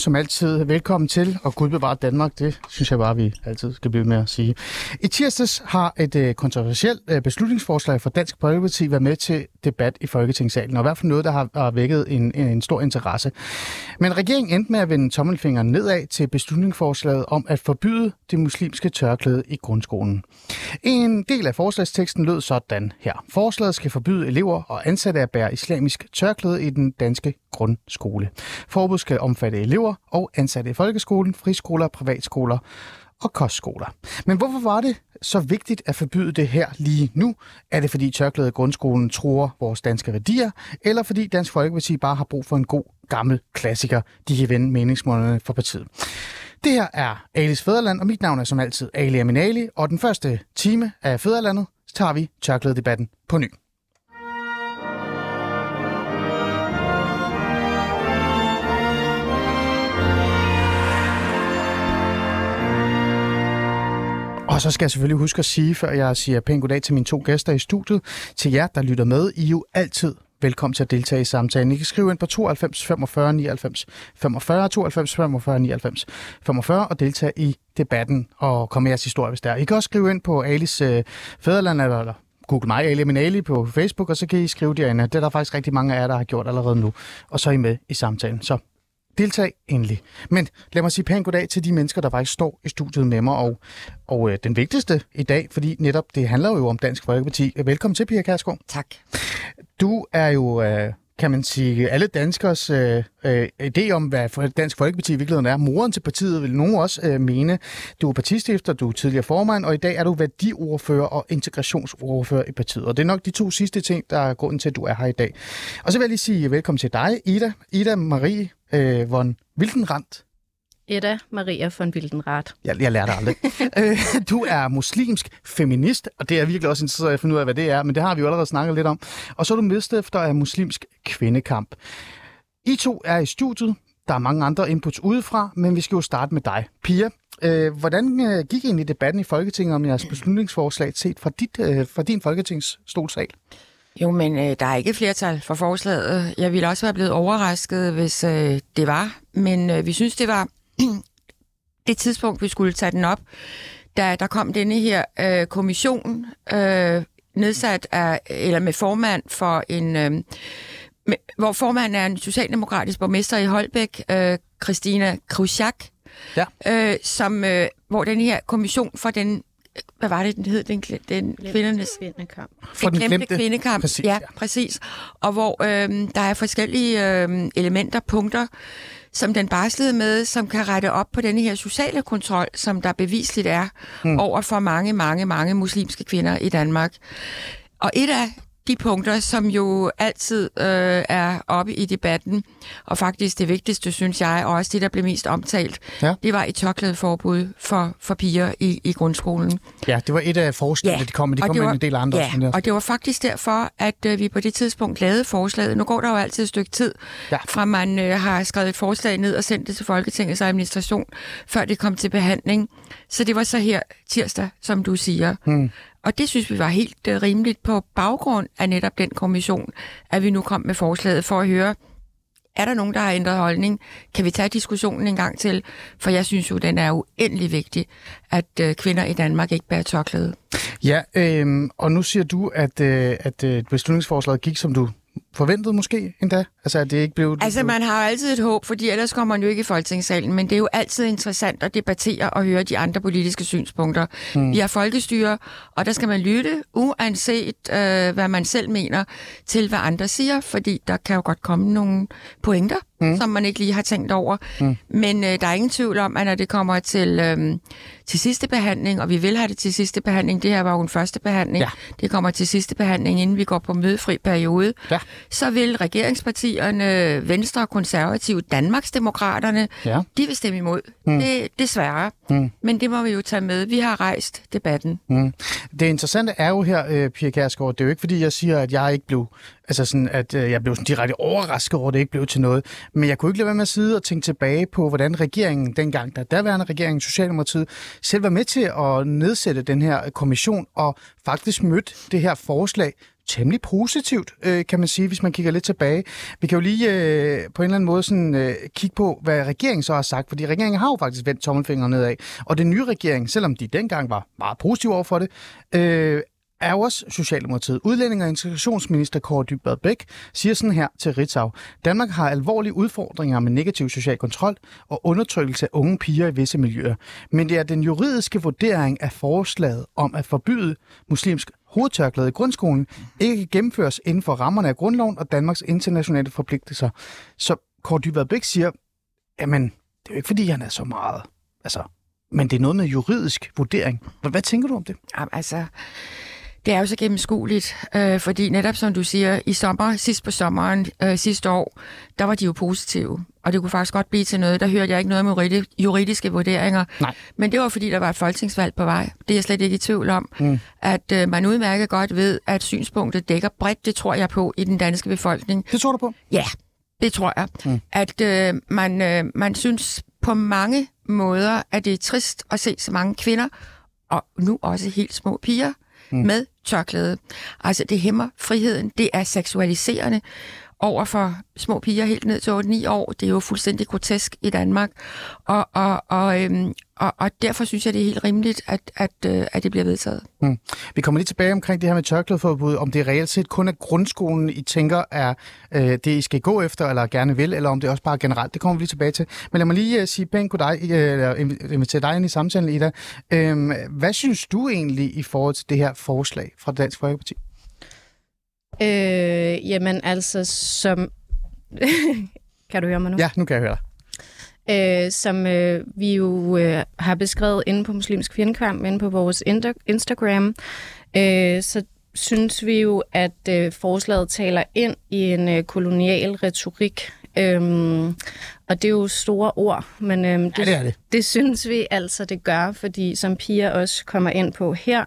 som altid, velkommen til, og Gud bevare Danmark, det synes jeg bare, vi altid skal blive med at sige. I tirsdags har et øh, kontroversielt øh, beslutningsforslag fra Dansk Folkeparti været med til debat i Folketingssalen, og i hvert fald noget, der har, har vækket en, en stor interesse. Men regeringen endte med at vende tommelfingeren nedad til beslutningsforslaget om at forbyde det muslimske tørklæde i grundskolen. En del af forslagsteksten lød sådan her. Forslaget skal forbyde elever og ansatte at bære islamisk tørklæde i den danske grundskole. Forbud skal omfatte elever og ansatte i folkeskolen, friskoler, privatskoler og kostskoler. Men hvorfor var det så vigtigt at forbyde det her lige nu? Er det fordi tørklædet i grundskolen tror vores danske værdier, eller fordi Dansk Folkeparti bare har brug for en god gammel klassiker, de kan vende meningsmålene for partiet? Det her er Alis Fæderland, og mit navn er som altid Ali Aminali, og den første time af Fæderlandet tager vi tørklædedebatten på ny. Og så skal jeg selvfølgelig huske at sige, før jeg siger pænt goddag til mine to gæster i studiet, til jer, der lytter med, I er jo altid velkommen til at deltage i samtalen. I kan skrive ind på 92 45 99 45, 92 45 99 45 og deltage i debatten og komme med jeres historie, hvis der er. I kan også skrive ind på Alice øh, Fæderland, eller, eller Google mig, Ali Minali på Facebook, og så kan I skrive derinde. Det er der faktisk rigtig mange af jer, der har gjort allerede nu. Og så er I med i samtalen. Så deltag endelig. Men lad mig sige pænt goddag til de mennesker, der faktisk står i studiet med mig, og, og øh, den vigtigste i dag, fordi netop det handler jo om Dansk Folkeparti. Velkommen til, Pia Kærsgaard. Tak. Du er jo, øh, kan man sige, alle danskers øh, øh, idé om, hvad Dansk Folkeparti i virkeligheden er. Moren til partiet vil nogen også øh, mene. Du er partistifter, du er tidligere formand, og i dag er du værdiordfører og integrationsordfører i partiet. Og det er nok de to sidste ting, der er grunden til, at du er her i dag. Og så vil jeg lige sige velkommen til dig, Ida. Ida Marie øh, von Wildenrandt. Edda Maria von Wildenrath. Jeg, jeg lærte aldrig. Øh, du er muslimsk feminist, og det er virkelig også interesseret at finde ud af, hvad det er, men det har vi jo allerede snakket lidt om. Og så er du medstifter af Muslimsk Kvindekamp. I to er i studiet. Der er mange andre inputs udefra, men vi skal jo starte med dig. Pia, øh, hvordan øh, gik egentlig debatten i Folketinget om jeres beslutningsforslag set fra, dit, øh, fra din folketingsstolsal? Jo, men øh, der er ikke flertal for forslaget. Jeg ville også være blevet overrasket, hvis øh, det var. Men øh, vi synes, det var det tidspunkt, vi skulle tage den op, da der kom denne her øh, kommission, øh, nedsat af, eller med formand for en, øh, med, hvor formanden er en socialdemokratisk borgmester i Holbæk, øh, Christina Krusjak, ja. øh, som, øh, hvor den her kommission for den hvad var det, den hed, den, den kvindernes... Kvindekamp. For den glemte, glemte kvindekamp. Præcis, ja, ja. præcis. Og hvor øh, der er forskellige øh, elementer, punkter, som den barslede med, som kan rette op på denne her sociale kontrol, som der bevisligt er hmm. over for mange, mange, mange muslimske kvinder i Danmark. Og et af de punkter, som jo altid øh, er oppe i debatten, og faktisk det vigtigste, synes jeg, og også det, der blev mest omtalt, Ja. det var et tørklædeforbud for, for piger i, i grundskolen. Ja, det var et af forslagene, Ja, de kom med. De og kom med var- en del andre. Ja, også, men og det var faktisk derfor, at øh, vi på det tidspunkt lavede forslaget. Nu går der jo altid et stykke tid, Ja. fra man øh, har skrevet et forslag ned og sendt det til Folketingets administration, før det kom til behandling. Så det var så her tirsdag, som du siger. Hmm. Og det synes vi var helt øh, rimeligt på baggrund af netop den kommission, at vi nu kom med forslaget for at høre, er der nogen, der har ændret holdning? Kan vi tage diskussionen en gang til? For jeg synes jo, den er uendelig vigtig, at øh, kvinder i Danmark ikke bærer tørklæde. Ja, øh, og nu siger du, at, øh, at øh, beslutningsforslaget gik, som du forventede måske endda? Altså, at det ikke blev... Altså, man har jo altid et håb, fordi ellers kommer man jo ikke i folketingssalen, men det er jo altid interessant at debattere og høre de andre politiske synspunkter. Mm. Vi har folkestyre, og der skal man lytte, uanset øh, hvad man selv mener, til hvad andre siger, fordi der kan jo godt komme nogle pointer, mm. som man ikke lige har tænkt over. Mm. Men øh, der er ingen tvivl om, at når det kommer til, øh, til sidste behandling, og vi vil have det til sidste behandling, det her var jo en første behandling, Ja. det kommer til sidste behandling, inden vi går på mødefri periode, Ja. Så vil regeringspartierne, Venstre, Konservative, Danmarksdemokraterne, Ja. de vil stemme imod. Mm. Det, desværre. Mm. Men det må vi jo tage med. Vi har rejst debatten. Mm. Det interessante er jo her, øh, Pia Kærsgaard, det er jo ikke fordi, jeg siger, at jeg ikke blev, altså sådan, at øh, jeg blev sådan direkte overrasket over, at det ikke blev til noget. Men jeg kunne ikke lade være med at sidde og tænke tilbage på, hvordan regeringen dengang, der daværende regering, Socialdemokratiet, selv var med til at nedsætte den her kommission og faktisk mødte det her forslag temmelig positivt, øh, kan man sige, hvis man kigger lidt tilbage. Vi kan jo lige øh, på en eller anden måde sådan, øh, kigge på, hvad regeringen så har sagt, fordi regeringen har jo faktisk vendt tommelfingeren nedad. Og den nye regering, selvom de dengang var meget positive over for det, øh, er jo også Socialdemokratiet. Udlænding og integrationsminister Kåre Dybvad Bæk siger sådan her til Ritzau. Danmark har alvorlige udfordringer med negativ social kontrol og undertrykkelse af unge piger i visse miljøer. Men det er den juridiske vurdering af forslaget om at forbyde muslimsk hovedtørklæde i grundskolen ikke kan gennemføres inden for rammerne af grundloven og Danmarks internationale forpligtelser. Så Kåre Dybvad Bæk siger, jamen, det er jo ikke fordi, han er så meget, altså, men det er noget med juridisk vurdering. Hvad, hvad tænker du om det? Jamen, altså, det er jo så gennemskueligt, øh, fordi netop som du siger, i sommer, sidst på sommeren øh, sidste år, der var de jo positive. Og det kunne faktisk godt blive til noget. Der hørte jeg ikke noget om juridiske vurderinger. Nej. Men det var fordi, der var et folketingsvalg på vej. Det er jeg slet ikke i tvivl om. Mm. At øh, man udmærket godt ved, at synspunktet dækker bredt, det tror jeg på, i den danske befolkning. Det tror du på? Ja, det tror jeg. Mm. At øh, man, øh, man synes på mange måder, at det er trist at se så mange kvinder, og nu også helt små piger, mm. med tørklæde. Altså, det hæmmer friheden. Det er seksualiserende over for små piger helt ned til 8-9 år. Det er jo fuldstændig grotesk i Danmark. Og, og, og, øhm, og, og derfor synes jeg, det er helt rimeligt, at, at, øh, at det bliver vedtaget. Mm. Vi kommer lige tilbage omkring det her med tørklædeforbud, om det reelt set kun er grundskolen, I tænker er øh, det, I skal gå efter, eller gerne vil, eller om det også bare generelt. Det kommer vi lige tilbage til. Men lad mig lige uh, sige pænt dig, uh, øh, eller invitere dig ind i samtalen, Ida. Uh, hvad synes du egentlig i forhold til det her forslag fra Dansk Folkeparti? Øh, jamen altså, som... kan du høre mig nu? Ja, nu kan jeg høre dig. Øh, som øh, vi jo øh, har beskrevet inde på Muslimsk Fjendkamp, inde på vores Instagram, øh, så synes vi jo, at øh, forslaget taler ind i en øh, kolonial retorik. Øhm, og det er jo store ord, men øhm, det, ja, det, er det. det synes vi altså, det gør, fordi som Pia også kommer ind på her,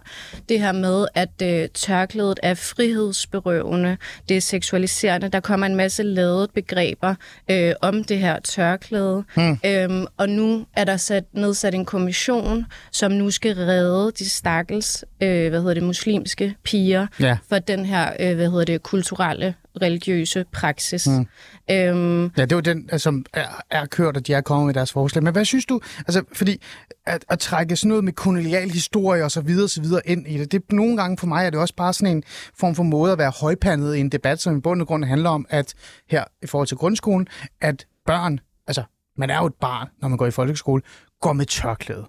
det her med, at øh, tørklædet er frihedsberøvende, det er seksualiserende, der kommer en masse lavet begreber øh, om det her tørklæde, hmm. øhm, og nu er der sat, nedsat en kommission, som nu skal redde de stakkels, øh, hvad hedder det, muslimske piger ja. for den her, øh, hvad hedder det, kulturelle religiøse praksis. Mm. Øhm, ja, det var den, altså, som er, er kørt, og de er kommet med deres forslag. Men hvad synes du, altså, fordi at, at trække sådan noget med kolonial historie og så videre, så videre ind i det, det nogle gange for mig er det også bare sådan en form for måde at være højpandet i en debat, som i bund og grund handler om, at her i forhold til grundskolen, at børn, altså man er jo et barn, når man går i folkeskole, går med tørklæde.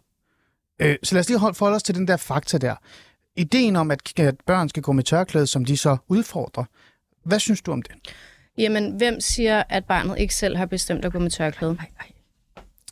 Øh, så lad os lige holde for os til den der fakta der. Ideen om, at, at børn skal gå med tørklæde, som de så udfordrer, hvad synes du om det? Jamen, hvem siger, at barnet ikke selv har bestemt at gå med tørklæde? Nej, nej.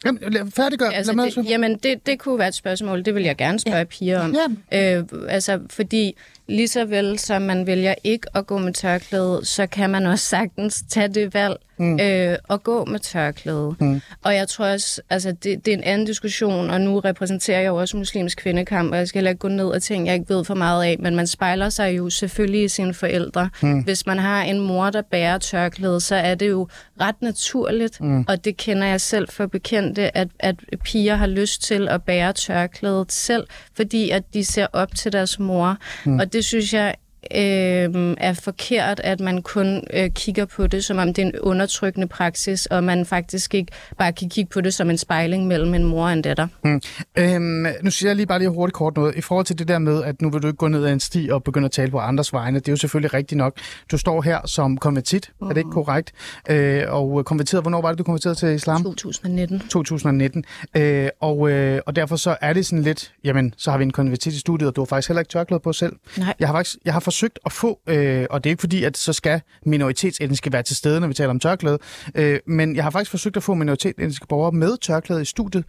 Jamen, færdiggør. Altså, det, jamen, det, det kunne være et spørgsmål. Det vil jeg gerne spørge ja. piger om. Ja. Øh, altså, fordi lige så vel som man vælger ikke at gå med tørklæde, så kan man også sagtens tage det valg mm. øh, at gå med tørklæde. Mm. Og jeg tror også, altså det, det er en anden diskussion, og nu repræsenterer jeg jo også muslimsk kvindekamp, og jeg skal heller ikke gå ned og ting, jeg ikke ved for meget af, men man spejler sig jo selvfølgelig i sine forældre. Mm. Hvis man har en mor, der bærer tørklæde, så er det jo ret naturligt, mm. og det kender jeg selv for bekendte, at, at piger har lyst til at bære tørklædet selv, fordi at de ser op til deres mor. Mm. Og det synes jeg øh, er forkert, at man kun øh, kigger på det, som om det er en undertrykkende praksis, og man faktisk ikke bare kan kigge på det som en spejling mellem en mor og en datter. Mm. Øhm, nu siger jeg lige bare lige hurtigt kort noget. I forhold til det der med, at nu vil du ikke gå ned ad en sti og begynde at tale på andres vegne, det er jo selvfølgelig rigtigt nok. Du står her som konvertit, mm. er det ikke korrekt? Øh, og konverteret, hvornår var det, du konverterede til islam? 2019. 2019. Øh, og, øh, og derfor så er det sådan lidt, jamen, så har vi en konvertit i studiet, og du har faktisk heller ikke tørklæde på selv. Nej. Jeg har faktisk, jeg har forsøgt at få, øh, og det er ikke fordi, at så skal minoritetsetniske være til stede, når vi taler om tørklæde, øh, men jeg har faktisk forsøgt at få minoritetsetniske borgere med tørklæde i studiet.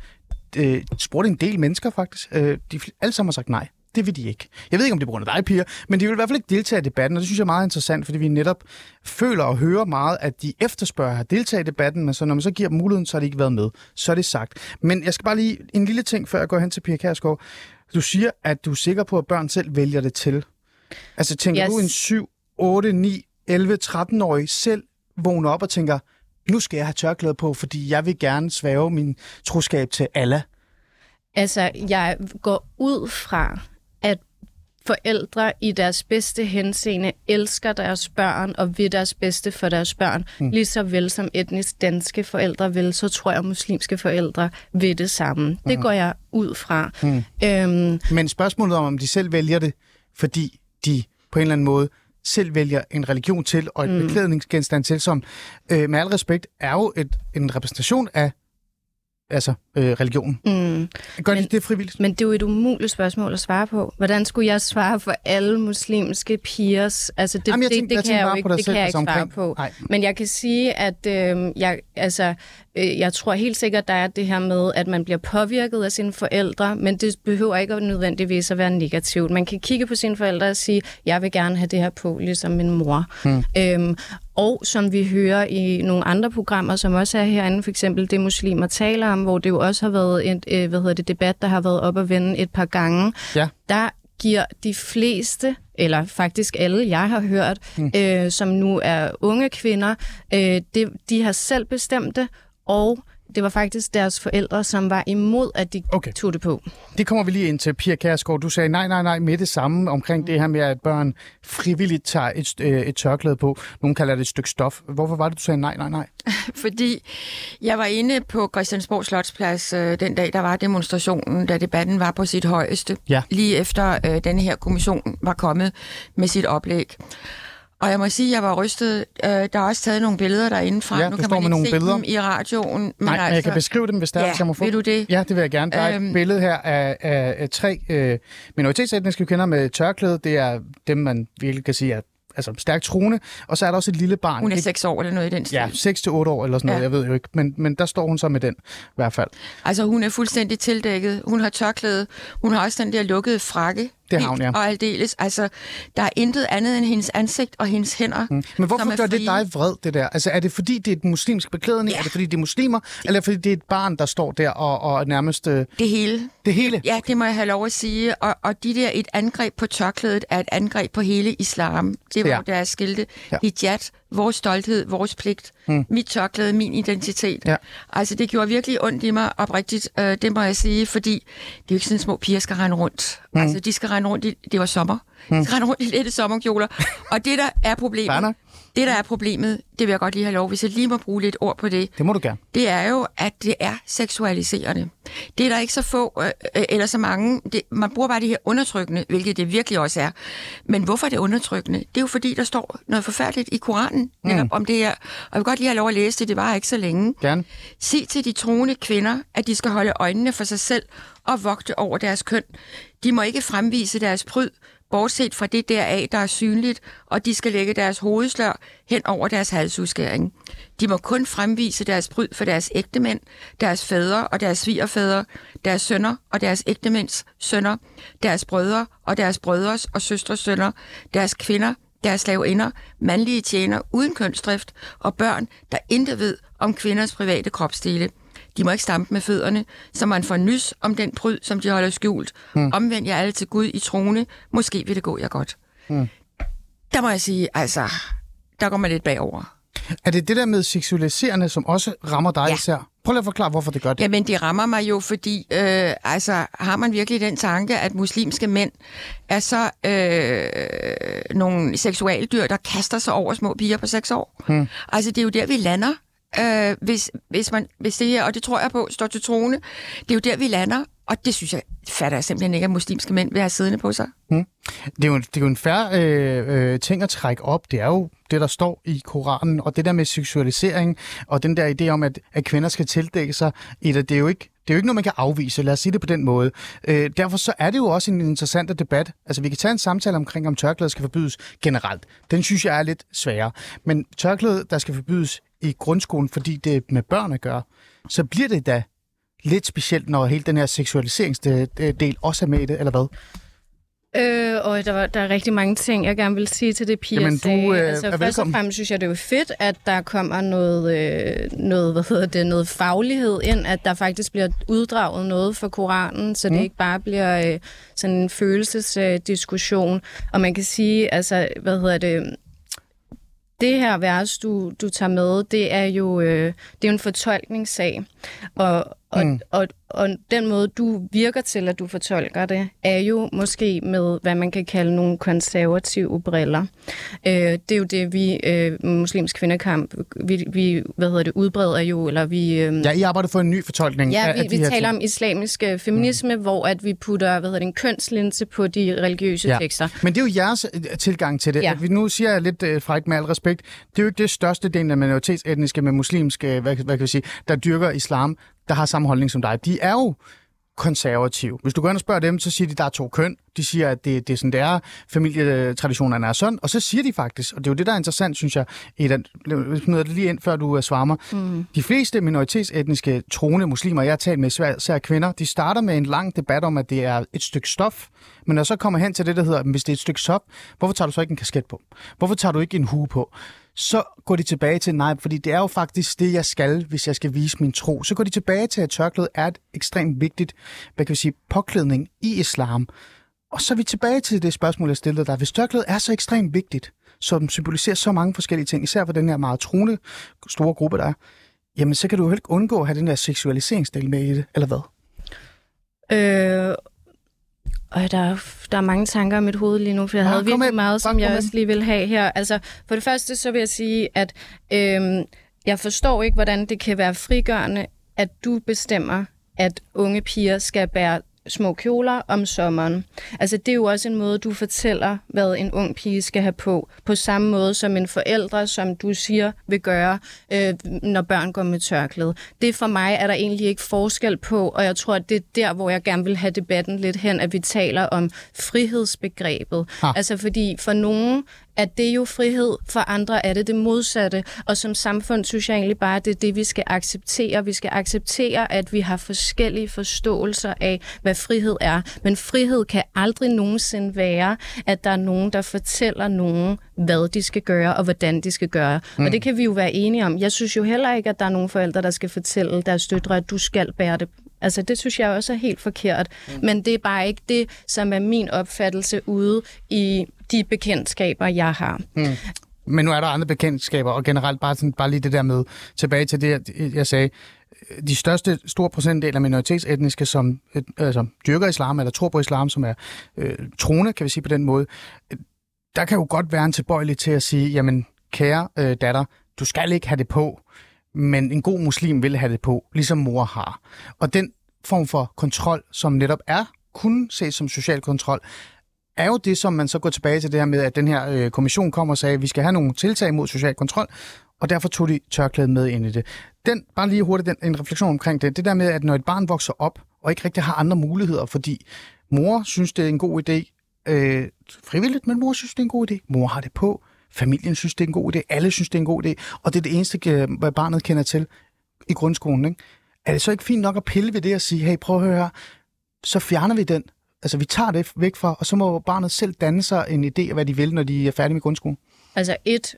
Øh, spurgte en del mennesker faktisk. Øh, de alle sammen har sagt nej. Det vil de ikke. Jeg ved ikke, om det er på grund af dig, piger, men de vil i hvert fald ikke deltage i debatten, og det synes jeg er meget interessant, fordi vi netop føler og hører meget, at de efterspørger at deltage i debatten, men så når man så giver dem muligheden, så har de ikke været med. Så er det sagt. Men jeg skal bare lige en lille ting, før jeg går hen til Pia Kærsgaard. Du siger, at du er sikker på, at børn selv vælger det til. Altså tænker yes. du en 7, 8, 9, 11, 13-årig selv vågner op og tænker, nu skal jeg have tørklæde på, fordi jeg vil gerne svæve min troskab til Allah? Altså, jeg går ud fra, at forældre i deres bedste henseende elsker deres børn og vil deres bedste for deres børn. Mm. Lige så vel som etnisk danske forældre vil, så tror jeg, at muslimske forældre vil det samme. Mm. Det går jeg ud fra. Mm. Øhm, Men spørgsmålet om, om de selv vælger det, fordi de på en eller anden måde selv vælger en religion til og et mm. beklædningsgenstand til, som øh, med al respekt er jo et, en repræsentation af altså øh, religion. Mm. Gør men, de det frivilligt? Men det er jo et umuligt spørgsmål at svare på. Hvordan skulle jeg svare for alle muslimske pigers? Altså det, Jamen, jeg tænkte, det, det, kan jeg jo ikke, det kan jeg ikke altså, svare på. Nej. Men jeg kan sige, at øh, jeg, altså, øh, jeg tror helt sikkert, der er det her med, at man bliver påvirket af sine forældre, men det behøver ikke nødvendigvis at være negativt. Man kan kigge på sine forældre og sige, jeg vil gerne have det her på, ligesom min mor. Hmm. Øhm, og som vi hører i nogle andre programmer, som også er herinde, for eksempel det muslimer taler om, hvor det jo også har været en øh, hvad hedder det, debat, der har været op at vende et par gange, ja. der giver de fleste, eller faktisk alle, jeg har hørt, mm. øh, som nu er unge kvinder, øh, det, de har selv bestemt det, og det var faktisk deres forældre, som var imod, at de okay. tog det på. Det kommer vi lige ind til. Pia Kærsgaard, du sagde nej, nej, nej med det samme omkring det her med, at børn frivilligt tager et, øh, et tørklæde på. Nogle kalder det et stykke stof. Hvorfor var det, du sagde nej, nej, nej? Fordi jeg var inde på Christiansborg Slotsplads øh, den dag, der var demonstrationen, da debatten var på sit højeste. Ja. Lige efter øh, denne her kommission var kommet med sit oplæg. Og jeg må sige, at jeg var rystet. Øh, der er også taget nogle billeder derinde fra. Ja, nu kan man ikke nogle se billeder. dem i radioen. Men Nej, altså, men jeg kan beskrive dem, hvis der ja, er, jeg må få. vil du det? Ja, det vil jeg gerne. Der er øhm, et billede her af, af, af tre øh, minoritetsetniske kvinder med tørklæde. Det er dem, man virkelig kan sige er altså stærkt troende, og så er der også et lille barn. Hun er 6 år eller noget i den stil. Ja, 6 til 8 år eller sådan noget, ja. jeg ved jo ikke, men, men der står hun så med den i hvert fald. Altså hun er fuldstændig tildækket, hun har tørklæde, hun har også den der lukkede frakke, det har hun, ja. Og aldeles. Altså, der er intet andet end hendes ansigt og hendes hænder. Mm. Men hvorfor gør det dig vred, det der? Altså, er det fordi, det er et muslimsk beklædning? Ja. Er det fordi, det er muslimer? Det... Eller fordi, det er et barn, der står der og, og nærmest... Øh... Det hele. Det hele? Ja, det må jeg have lov at sige. Og, og de der, et angreb på tørklædet er et angreb på hele islam. Det var ja. deres skilte. Ja. Hijab, vores stolthed, vores pligt, mm. mit tørklæde, min identitet. Ja. Altså, det gjorde virkelig ondt i mig, oprigtigt, øh, det må jeg sige, fordi det er jo ikke sådan, små piger skal rende rundt. Mm. Altså, de skal rende rundt i, det var sommer, mm. de skal rende rundt i lette sommerkjoler. og det, der er problemet, det, der er problemet, det vil jeg godt lige have lov, hvis jeg lige må bruge lidt ord på det. Det må du gerne. Det er jo, at det er seksualiserende. Det er der ikke så få, øh, øh, eller så mange. Det, man bruger bare det her undertrykkende, hvilket det virkelig også er. Men hvorfor er det undertrykkende? Det er jo fordi, der står noget forfærdeligt i Koranen mm. om det her. Og jeg vil godt lige have lov at læse det, det var ikke så længe. Gerne. Sig til de troende kvinder, at de skal holde øjnene for sig selv og vogte over deres køn. De må ikke fremvise deres pryd, bortset fra det deraf, der er synligt, og de skal lægge deres hovedslør hen over deres halsudskæring. De må kun fremvise deres bryd for deres ægtemænd, deres fædre og deres svigerfædre, deres sønner og deres ægtemænds sønner, deres brødre og deres brødres og søstres sønner, deres kvinder, deres slaveinder, mandlige tjener uden kønsdrift og børn, der intet ved om kvinders private kropsdele – de må ikke stampe med fødderne, så man får nys om den pryd, som de holder skjult. Mm. Omvend jer alle til Gud i trone. Måske vil det gå jer godt. Mm. Der må jeg sige, altså, der går man lidt bagover. Er det det der med seksualiserende, som også rammer dig ja. især? Prøv lige at forklare, hvorfor det gør det. Jamen, det rammer mig jo, fordi øh, altså, har man virkelig den tanke, at muslimske mænd er så øh, nogle seksualdyr, der kaster sig over små piger på seks år? Hmm. Altså, det er jo der, vi lander øh, hvis, hvis, man, hvis det her, og det tror jeg på, står til trone. Det er jo der, vi lander, og det synes jeg, fatter jeg simpelthen ikke, at muslimske mænd vil have siddende på sig. Hmm. Det, er jo, det er jo en færre øh, øh, ting at trække op. Det er jo det, der står i Koranen, og det der med seksualisering, og den der idé om, at, at kvinder skal tildække sig, det er jo ikke det er jo ikke noget, man kan afvise, lad os sige det på den måde. Øh, derfor så er det jo også en interessant debat. Altså, vi kan tage en samtale omkring, om tørklæder skal forbydes generelt. Den synes jeg er lidt sværere. Men tørklæde, der skal forbydes i grundskolen, fordi det med børn at gøre, så bliver det da lidt specielt, når hele den her seksualiseringsdel også er med i det, eller hvad? Øh, og der, var, der er rigtig mange ting, jeg gerne vil sige til det, Pia Jamen, du øh, altså, er Først og fremmest synes jeg, det er jo fedt, at der kommer noget, øh, noget, hvad hedder det, noget faglighed ind, at der faktisk bliver uddraget noget for Koranen, så mm. det ikke bare bliver øh, sådan en følelsesdiskussion. Øh, og man kan sige, altså, hvad hedder det, det her vers, du, du tager med, det er jo, øh, det er jo en fortolkningssag. Og, og, mm. og, og den måde, du virker til, at du fortolker det, er jo måske med, hvad man kan kalde nogle konservative briller. Øh, det er jo det, vi, øh, muslimsk kvindekamp, vi, vi hvad hedder det, udbreder jo, eller vi... Øh, ja, I arbejder for en ny fortolkning Ja, af, vi, af vi taler ting. om islamisk øh, feminisme, mm. hvor at vi putter, hvad hedder det, en kønslinse på de religiøse Ja. tekster. Men det er jo jeres øh, tilgang til det. Ja. At vi nu siger jeg lidt øh, frækt med al respekt, det er jo ikke det største del af minoritetsetniske med muslimske, hvad, hvad kan vi sige, der dyrker islam, der har samme holdning som dig. De er jo konservative. Hvis du går ind og spørger dem, så siger de, at der er to køn. De siger, at det, det er sådan, det er. Familietraditionerne er sådan. Og så siger de faktisk, og det er jo det, der er interessant, synes jeg, i den, hvis det lige ind, før du uh, svarer mm. De fleste minoritetsetniske troende muslimer, jeg har talt med, især kvinder, de starter med en lang debat om, at det er et stykke stof. Men når så kommer hen til det, der hedder, "Men hvis det er et stykke stof, hvorfor tager du så ikke en kasket på? Hvorfor tager du ikke en hue på? Så går de tilbage til, nej, fordi det er jo faktisk det, jeg skal, hvis jeg skal vise min tro. Så går de tilbage til, at tørklædet er et ekstremt vigtigt, hvad kan vi sige, påklædning i islam. Og så er vi tilbage til det spørgsmål, jeg stillede dig. Hvis tørklædet er så ekstremt vigtigt, som symboliserer så mange forskellige ting, især for den her meget troende store gruppe, der er, jamen så kan du jo ikke undgå at have den der seksualiseringsdel med i det, eller hvad? Øh, og der, er- der er mange tanker i mit hoved lige nu, for jeg Bare havde virkelig med. meget, som jeg også lige vil have her. Altså, for det første så vil jeg sige, at øhm, jeg forstår ikke, hvordan det kan være frigørende, at du bestemmer, at unge piger skal bære små kjoler om sommeren. Altså, det er jo også en måde, du fortæller, hvad en ung pige skal have på. På samme måde som en forældre, som du siger, vil gøre, øh, når børn går med tørklæde. Det for mig er der egentlig ikke forskel på, og jeg tror, at det er der, hvor jeg gerne vil have debatten lidt hen, at vi taler om frihedsbegrebet. Ha. Altså, fordi for nogen at det er jo frihed, for andre er det det modsatte. Og som samfund synes jeg egentlig bare, at det er det, vi skal acceptere. Vi skal acceptere, at vi har forskellige forståelser af, hvad frihed er. Men frihed kan aldrig nogensinde være, at der er nogen, der fortæller nogen, hvad de skal gøre og hvordan de skal gøre. Mm. Og det kan vi jo være enige om. Jeg synes jo heller ikke, at der er nogen forældre, der skal fortælle deres døtre, at du skal bære det Altså, det synes jeg også er helt forkert. Mm. Men det er bare ikke det, som er min opfattelse ude i de bekendtskaber, jeg har. Mm. Men nu er der andre bekendtskaber, og generelt bare, sådan, bare lige det der med, tilbage til det, jeg- sagde, øh, de største store procentdel af minoritetsetniske, som øh, altså, dyrker islam, eller tror på islam, som er øh, troende, kan vi sige på den måde, øh, der kan jo godt være en tilbøjelig til at sige, jamen, kære øh, datter, du skal ikke have det på, men en god muslim vil have det på, ligesom mor har. Og den form for kontrol, som netop er, kunne ses som social kontrol, er jo det, som man så går tilbage til det her med, at den her øh, kommission kommer og sagde, at vi skal have nogle tiltag mod social kontrol, og derfor tog de tørklædet med ind i det. Den, bare lige hurtigt den, en refleksion omkring det. Det der med, at når et barn vokser op, og ikke rigtig har andre muligheder, fordi mor synes, det er en god idé, øh, frivilligt, men mor synes, det er en god idé. Mor har det på, familien synes, det er en god idé, alle synes, det er en god idé, og det er det eneste, øh, hvad barnet kender til i grundskolen. Ikke? Er det så ikke fint nok at pille ved det og sige, hey, prøv at høre her, så fjerner vi den. Altså, vi tager det væk fra, og så må barnet selv danne sig en idé af, hvad de vil, når de er færdige med grundskolen. Altså et,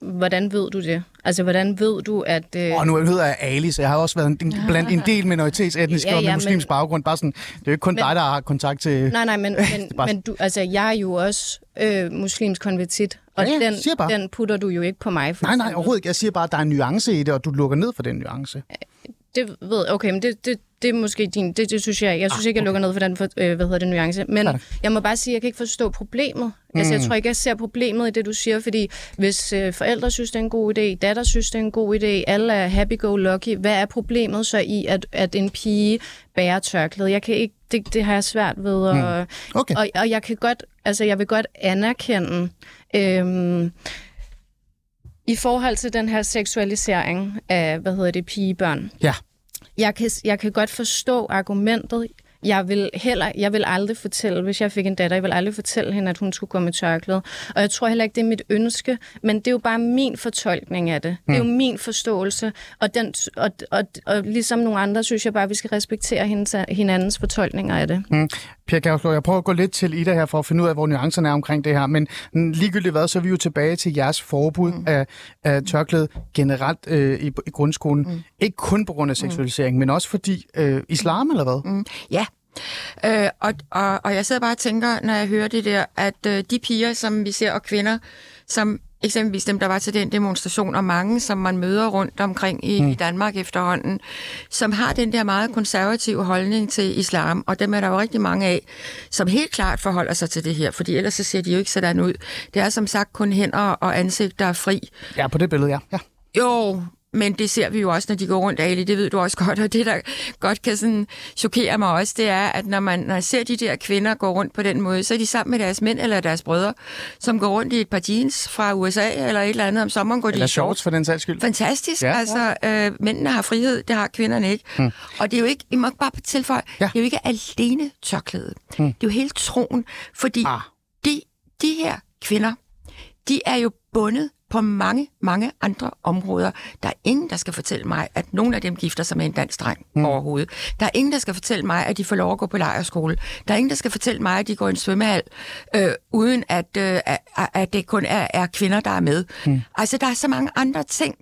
hvordan ved du det? Altså, hvordan ved du, at... Øh... Og nu hedder jeg Ali, så jeg har også været en, en, blandt en del minoritetsetniske Ja, og med ja, muslimsk men- baggrund. Bare sådan, det er jo ikke kun Men- dig, der har kontakt til... Nej, nej, men, men, men du, altså, jeg er jo også øh, muslimsk konvertit, og Ja, ja, den, bare. den putter du jo ikke på mig. For Nej, nej, overhovedet ikke. Jeg siger bare, at der er en nuance i det, og du lukker ned for den nuance. Det ved okay, men det, det, det er måske din... Det, det synes jeg... Jeg synes ikke, jeg lukker ned for den, for, øh, hvad hedder det, nuance. Men tak. jeg må bare sige, at jeg kan ikke forstå problemet. Mm. Altså, jeg tror ikke, jeg ser problemet i det, du siger, fordi hvis øh, forældre synes, det er en god idé, datter synes, det er en god idé, alle er happy-go-lucky, hvad er problemet så i, at, at en pige bærer tørklæde? Jeg kan ikke... Det, det har jeg svært ved at... Okay. Og, og jeg kan godt, altså jeg vil godt anerkende, øhm, i forhold til den her seksualisering af, hvad hedder det, pigebørn. Ja. Jeg kan, jeg kan godt forstå argumentet. Jeg vil heller, jeg vil aldrig fortælle, hvis jeg fik en datter, jeg vil aldrig fortælle hende, at hun skulle gå med tørklæde. Og jeg tror heller ikke, det er mit ønske, men det er jo bare min fortolkning af det. Det er jo min forståelse, og, den, og, og, og ligesom nogle andre, synes jeg bare, at vi skal respektere hendes, hinandens fortolkninger af det. Mm. Pia Kærsgaard, jeg prøver at gå lidt til Ida her for at finde ud af, hvor nuancerne er omkring det her, men mm, ligegyldigt hvad, så er vi jo tilbage til jeres forbud mm. af, af tørklæde generelt øh, i, i grundskolen. Mm. Ikke kun på grund af seksualisering, mm. men også fordi øh, islam eller hvad? Mm. Ja. Øh, og, og, og jeg sidder bare og tænker, når jeg hører det der, at øh, de piger, som vi ser, og kvinder, som eksempelvis dem, der var til den demonstration, og mange, som man møder rundt omkring i, mm. i Danmark efterhånden, som har den der meget konservative holdning til islam, og dem er der jo rigtig mange af, som helt klart forholder sig til det her, fordi ellers så ser de jo ikke sådan ud. Det er som sagt kun hænder og ansigt, der er fri. Ja, på det billede, ja. ja. Jo, men det ser vi jo også, når de går rundt, Ali, det ved du også godt, og det, der godt kan sådan chokere mig også, det er, at når man, når jeg ser de der kvinder gå rundt på den måde, så er de sammen med deres mænd eller deres brødre, som går rundt i et par jeans fra USA eller et eller andet. Om sommeren går de Eller shorts for den sags skyld. Fantastisk. Ja. Altså, øh, mændene har frihed, det har kvinderne ikke. Hmm. Og det er jo ikke, I må bare tilføje, ja. det er jo ikke alene tørklædet. Hmm. Det er jo hele troen, fordi ah. de, de her kvinder, de er jo bundet på mange, mange andre områder. Der er ingen, der skal fortælle mig, at nogen af dem gifter sig med en dansk dreng mm. overhovedet. Der er ingen, der skal fortælle mig, at de får lov at gå på lejerskole. Der er ingen, der skal fortælle mig, at de går i en svømmehal, øh, uden at, øh, at det kun er, er kvinder, der er med. Mm. Altså, der er så mange andre ting,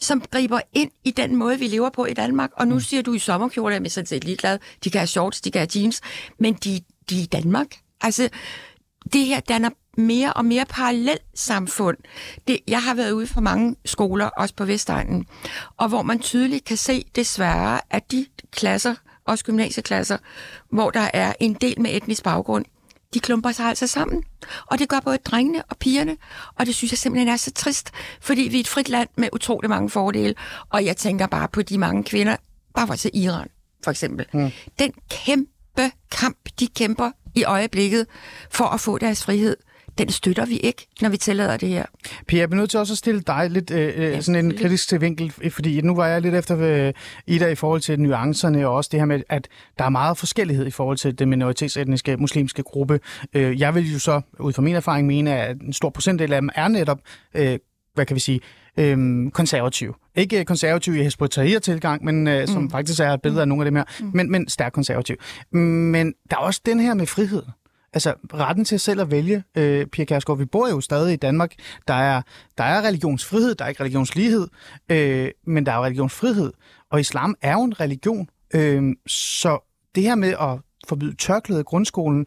som griber ind i den måde, vi lever på i Danmark. Og nu mm. siger du i sommerkjole, at jeg er sådan set ligeglad. De kan have shorts, de kan have jeans, men de, de er i Danmark. Altså, det her danner mere og mere parallelt samfund. Det, jeg har været ude for mange skoler, også på Vestegnen, og hvor man tydeligt kan se desværre, at de klasser, også gymnasieklasser, hvor der er en del med etnisk baggrund, de klumper sig altså sammen. Og det gør både drengene og pigerne, og det synes jeg simpelthen er så trist, fordi vi er et frit land med utrolig mange fordele, og jeg tænker bare på de mange kvinder, bare for til Iran for eksempel. Mm. Den kæmpe kamp, de kæmper i øjeblikket for at få deres frihed den støtter vi ikke, når vi tillader det her. Pia, jeg bliver nødt til også at stille dig lidt øh, øh ja, sådan en kritisk til vinkel, fordi nu var jeg lidt efter øh, Ida i forhold til nuancerne, og også det her med, at der er meget forskellighed i forhold til den minoritetsetniske muslimske gruppe. Øh, jeg vil jo så, ud fra min erfaring, mene, at en stor procentdel af dem er netop, øh, hvad kan vi sige, øhm, konservativ. Ikke konservativ i Hezbollah-tilgang, men øh, som mm. faktisk er et billede af nogle af dem her, mm. men, men stærkt konservativ. Men der er også den her med frihed. Altså retten til selv at vælge, øh, Pia Kærsgaard, vi bor jo stadig i Danmark. Der er, der er religionsfrihed, der er ikke religionslighed, øh, men der er jo religionsfrihed. Og islam er jo en religion. Øh, så det her med at forbyde tørklæde i grundskolen,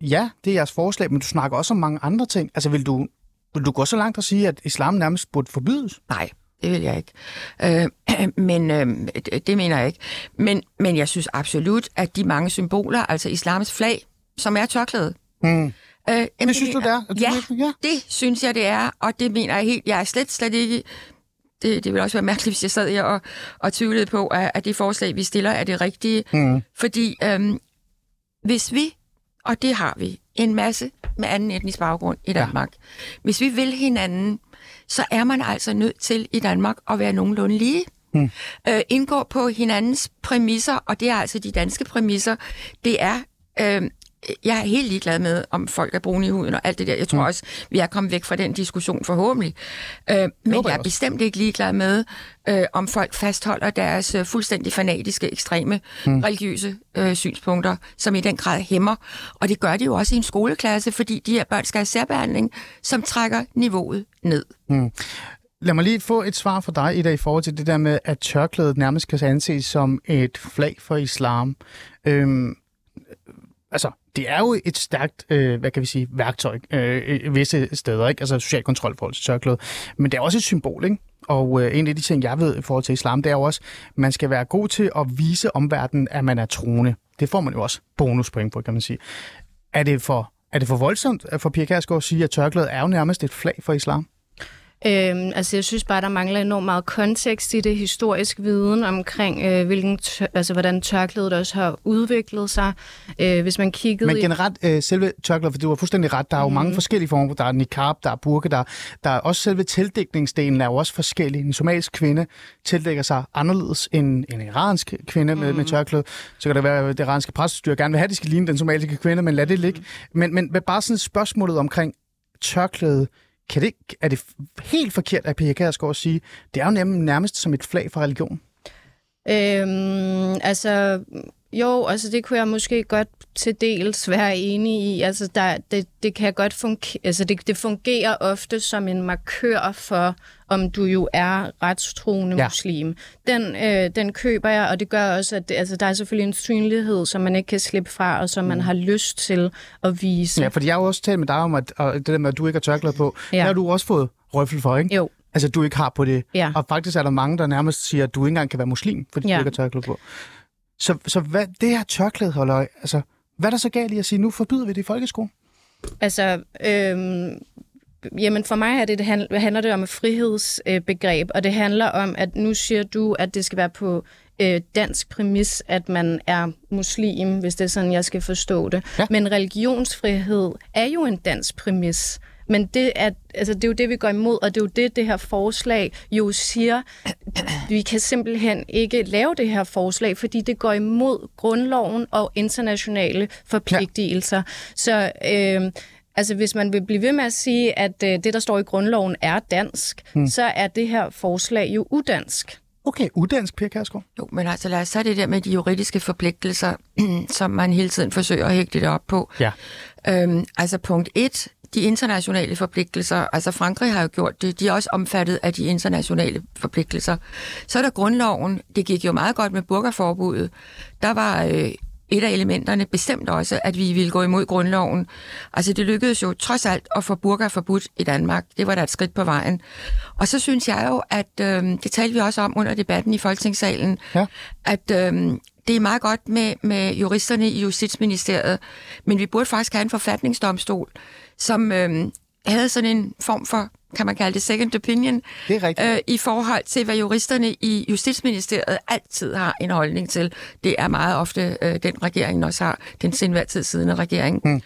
ja, det er jeres forslag, men du snakker også om mange andre ting. Altså vil du, vil du gå så langt at sige, at islam nærmest burde forbydes? Nej, det vil jeg ikke. Øh, men øh, det mener jeg ikke. Men, men jeg synes absolut, at de mange symboler, altså islams flag, som er tørklæde. Mm. Øh, det synes du, det er? Ja, ja, det synes jeg, det er, og det mener jeg helt. Jeg er slet, slet ikke... Det, det vil også være mærkeligt, hvis jeg sad her og, og tvivlede på, at, at det forslag, vi stiller, er det rigtige. Mm. Fordi øhm, hvis vi, og det har vi, en masse med anden etnisk baggrund i Danmark, ja. hvis vi vil hinanden, så er man altså nødt til i Danmark at være nogenlunde lige. Mm. Øh, indgå på hinandens præmisser, og det er altså de danske præmisser. Det er øh, jeg er helt ligeglad med, om folk er brune i huden og alt det der. Jeg tror mm. også, vi er kommet væk fra den diskussion forhåbentlig. Øh, men jeg, jeg er bestemt ikke ligeglad med, øh, om folk fastholder deres øh, fuldstændig fanatiske, ekstreme mm. religiøse øh, synspunkter, som i den grad hæmmer. Og det gør de jo også i en skoleklasse, fordi de her børn skal have særbehandling, som trækker niveauet ned. Mm. Lad mig lige få et svar fra dig, Ida, i forhold til det der med, at tørklædet nærmest kan anses som et flag for islam. Øhm, altså, det er jo et stærkt, øh, hvad kan vi sige, værktøj øh, visse steder, ikke? Altså social kontrol i forhold til tørklæde. Men det er også et symbol, ikke? Og øh, en af de ting, jeg ved i forhold til islam, det er jo også, at man skal være god til at vise omverdenen, at man er troende. Det får man jo også bonuspoint på, kan man sige. Er det for, er det for voldsomt for Pia Kærsgaard at sige, at tørklædet er jo nærmest et flag for islam? Øhm, altså jeg synes bare, der mangler enormt meget kontekst i det, historisk viden omkring, øh, hvilken tør, altså, hvordan tørklædet også har udviklet sig. Øh, hvis man kiggede Men generelt, øh, selve tørklædet, for du har fuldstændig ret, der er jo mm. mange forskellige former. Der er niqab, der er burke, der, der er også selve tildækningsdelen er jo også forskellig. En somalisk kvinde tildækker sig anderledes end en iransk kvinde mm. med, med mm. tørklæde. Så kan det være, at det iranske præstestyre gerne vil have, at de skal ligne den somaliske kvinde, men lad det ligge. Mm. Men, men bare sådan spørgsmålet omkring tørklæde, kan det, er det helt forkert at Pia Kærsgaard at sige, det er jo nærmest som et flag for religion? Øhm, altså, jo, altså det kunne jeg måske godt til dels være enig i. Altså der, det, det kan godt fungere, altså det, det fungerer ofte som en markør for, om du jo er retstroende ja. muslim. Den, øh, den køber jeg, og det gør også, at det, altså, der er selvfølgelig en synlighed, som man ikke kan slippe fra, og som mm. man har lyst til at vise. Ja, fordi jeg har jo også talt med dig om, at, at det der med, at du ikke har tørklæde på, ja. der har du også fået røffel for, ikke? Jo. Altså, du ikke har på det. Ja. Og faktisk er der mange, der nærmest siger, at du ikke engang kan være muslim, fordi ja. du ikke har tørklæde på. Så, så hvad, det her tørklæde, holder, altså, hvad er der så galt i at sige, nu forbyder vi det i folkeskolen? Altså, øhm, jamen for mig er det, det handler, handler det om et frihedsbegreb, og det handler om, at nu siger du, at det skal være på øh, dansk præmis, at man er muslim, hvis det er sådan, jeg skal forstå det. Ja. Men religionsfrihed er jo en dansk præmis. Men det er, altså, det er jo det, vi går imod, og det er jo det, det her forslag jo siger. Vi kan simpelthen ikke lave det her forslag, fordi det går imod grundloven og internationale forpligtelser. Ja. Så... Øh, Altså, hvis man vil blive ved med at sige, at øh, det, der står i grundloven, er dansk, hmm. så er det her forslag jo udansk. Okay, udansk, Per Kærsgaard. Jo, men altså lad os tage det der med de juridiske forpligtelser, som man hele tiden forsøger at hægte det op på. Ja. Øhm, altså punkt 1, de internationale forpligtelser, altså Frankrig har jo gjort det, de er også omfattet af de internationale forpligtelser. Så er der grundloven, det gik jo meget godt med burgerforbuddet. Der var øh, et af elementerne bestemt også, at vi ville gå imod grundloven. Altså det lykkedes jo trods alt at få burka forbudt i Danmark. Det var da et skridt på vejen. Og så synes jeg jo, at øh, det talte vi også om under debatten i Folketingssalen, ja. at øh, det er meget godt med, med juristerne i Justitsministeriet, men vi burde faktisk have en forfatningsdomstol, som øh, havde sådan en form for kan man kalde det second opinion, det er rigtigt. Øh, i forhold til, hvad juristerne i Justitsministeriet altid har en holdning til. Det er meget ofte øh, den regering også har, den senværtid siddende regering. Hmm.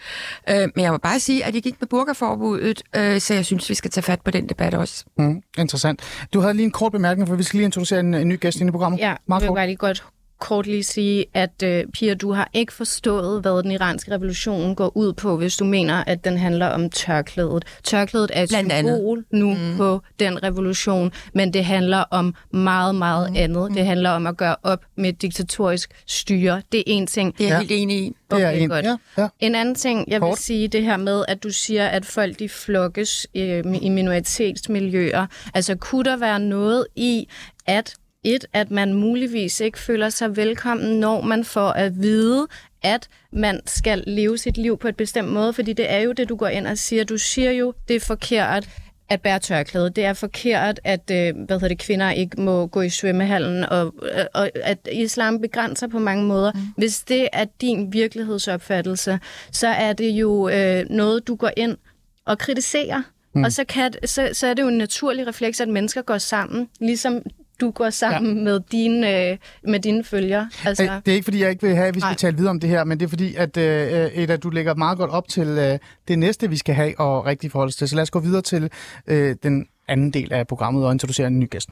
Øh, men jeg må bare sige, at det gik med burgerforbuddet, øh, så jeg synes, vi skal tage fat på den debat også. Hmm. Interessant. Du havde lige en kort bemærkning, for vi skal lige introducere en, en ny gæst ind i programmet. Ja, Meget jeg vil bare lige godt kort lige sige, at øh, Pia, du har ikke forstået, hvad den iranske revolution går ud på, hvis du mener, at den handler om tørklædet. Tørklædet er et Blandt symbol andet. nu mm. på den revolution, men det handler om meget, meget mm. andet. Det handler om at gøre op med diktatorisk styre. Det er en ting. Det er jeg helt enig i. Okay, det er en, godt. Ja, ja. en anden ting, jeg Kort. vil sige, det her med, at du siger, at folk de flokkes øh, i minoritetsmiljøer. Altså, kunne der være noget i, at et, at man muligvis ikke føler sig velkommen, når man får at vide, at man skal leve sit liv på et bestemt måde, fordi det er jo det, du går ind og siger. Du siger jo, det er forkert at bære tørklæde. Det er forkert, at øh, hvad hedder det, kvinder ikke må gå i svømmehallen, og, og at islam begrænser på mange måder. Mm. Hvis det er din virkelighedsopfattelse, så er det jo øh, noget, du går ind og kritiserer. Mm. Og så, kan, så, så er det jo en naturlig refleks, at mennesker går sammen, ligesom du går sammen ja. med, dine, øh, med dine følgere. Altså... Det er ikke, fordi jeg ikke vil have, at vi skal Nej. tale videre om det her, men det er fordi, at øh, Eda, du lægger meget godt op til øh, det næste, vi skal have og rigtig forholde til. Så lad os gå videre til øh, den anden del af programmet og introducere en ny gæst.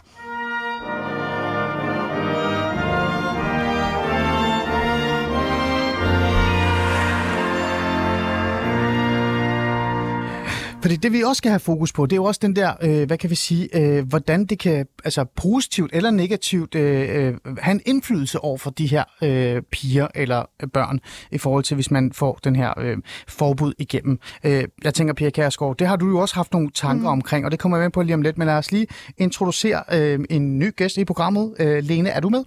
Fordi det vi også skal have fokus på, det er jo også den der, øh, hvad kan vi sige, øh, hvordan det kan altså positivt eller negativt øh, øh, have en indflydelse over for de her øh, piger eller børn i forhold til, hvis man får den her øh, forbud igennem. Øh, jeg tænker, Pia Kærsgaard, det har du jo også haft nogle tanker mm. omkring, og det kommer jeg med på lige om lidt, men lad os lige introducere øh, en ny gæst i programmet. Øh, Lene, er du med?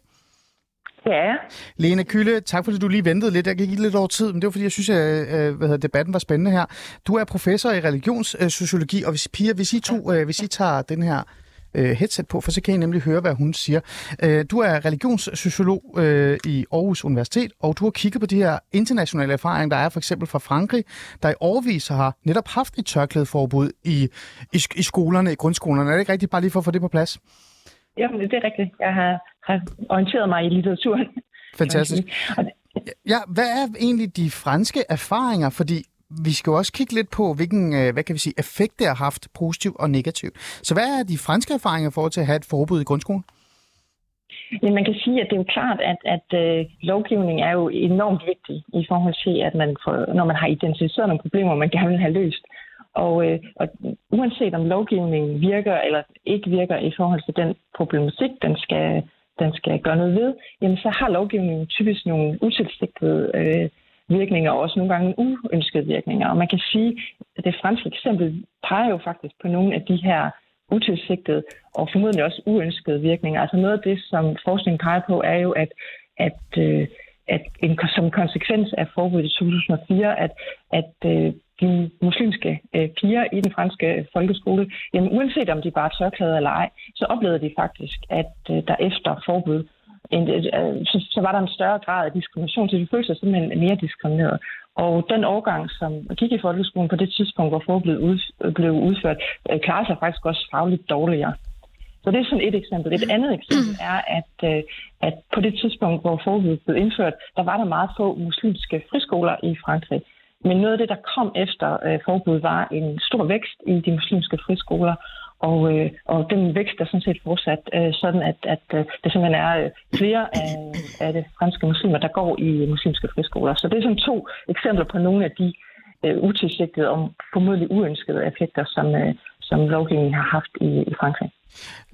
Ja. Lene Kylle, tak fordi du lige ventede lidt. Jeg gik lidt over tid, men det var fordi, jeg synes, at øh, hvad hedder, debatten var spændende her. Du er professor i religionssociologi, og hvis, Pia, hvis I, to, øh, hvis I tager den her headset på, for så kan I nemlig høre, hvad hun siger. Du er religionssociolog i Aarhus Universitet, og du har kigget på de her internationale erfaringer, der er for eksempel fra Frankrig, der i årvis har netop haft et tørklædeforbud i, i, i skolerne, i grundskolerne. Er det ikke rigtigt, bare lige for at få det på plads? Jamen, det er rigtigt. Jeg har, har orienteret mig i litteraturen. Fantastisk. Ja, hvad er egentlig de franske erfaringer? Fordi vi skal jo også kigge lidt på, hvilken øh, hvad kan vi sige, effekt det har haft, positiv og negativ. Så hvad er de franske erfaringer for at have et forbud i grundskolen? Ja, man kan sige, at det er jo klart, at, at uh, lovgivning er jo enormt vigtig i forhold til, at man får, når man har identificeret nogle problemer, man gerne vil have løst, og, øh, og uanset om lovgivningen virker eller ikke virker i forhold til den problematik, den skal, den skal gøre noget ved, jamen så har lovgivningen typisk nogle utilsigtede øh, virkninger, og også nogle gange uønskede virkninger. Og man kan sige, at det franske eksempel peger jo faktisk på nogle af de her utilsigtede og formodentlig også uønskede virkninger. Altså noget af det, som forskningen peger på, er jo, at, at, øh, at en, som konsekvens af forbuddet i 2004, at, at øh, de muslimske øh, piger i den franske folkeskole, jamen uanset om de bare er tørklæder eller ej, så oplevede de faktisk, at øh, der efter forbud, en, øh, så, så var der en større grad af diskrimination, så de følte sig simpelthen mere diskrimineret. Og den årgang, som gik i folkeskolen på det tidspunkt, hvor forbuddet ud, blev udført, øh, klarer sig faktisk også fagligt dårligere. Så det er sådan et eksempel. Et andet eksempel er, at, øh, at på det tidspunkt, hvor forbuddet blev indført, der var der meget få muslimske friskoler i Frankrig. Men noget af det, der kom efter øh, forbuddet, var en stor vækst i de muslimske friskoler. Og, øh, og den vækst er sådan set fortsat øh, sådan, at, at øh, det simpelthen er øh, flere af, af de franske muslimer, der går i muslimske friskoler. Så det er sådan to eksempler på nogle af de øh, utilsigtede og formodentlig uønskede effekter, som, øh, som lovgivningen har haft i, i Frankrig.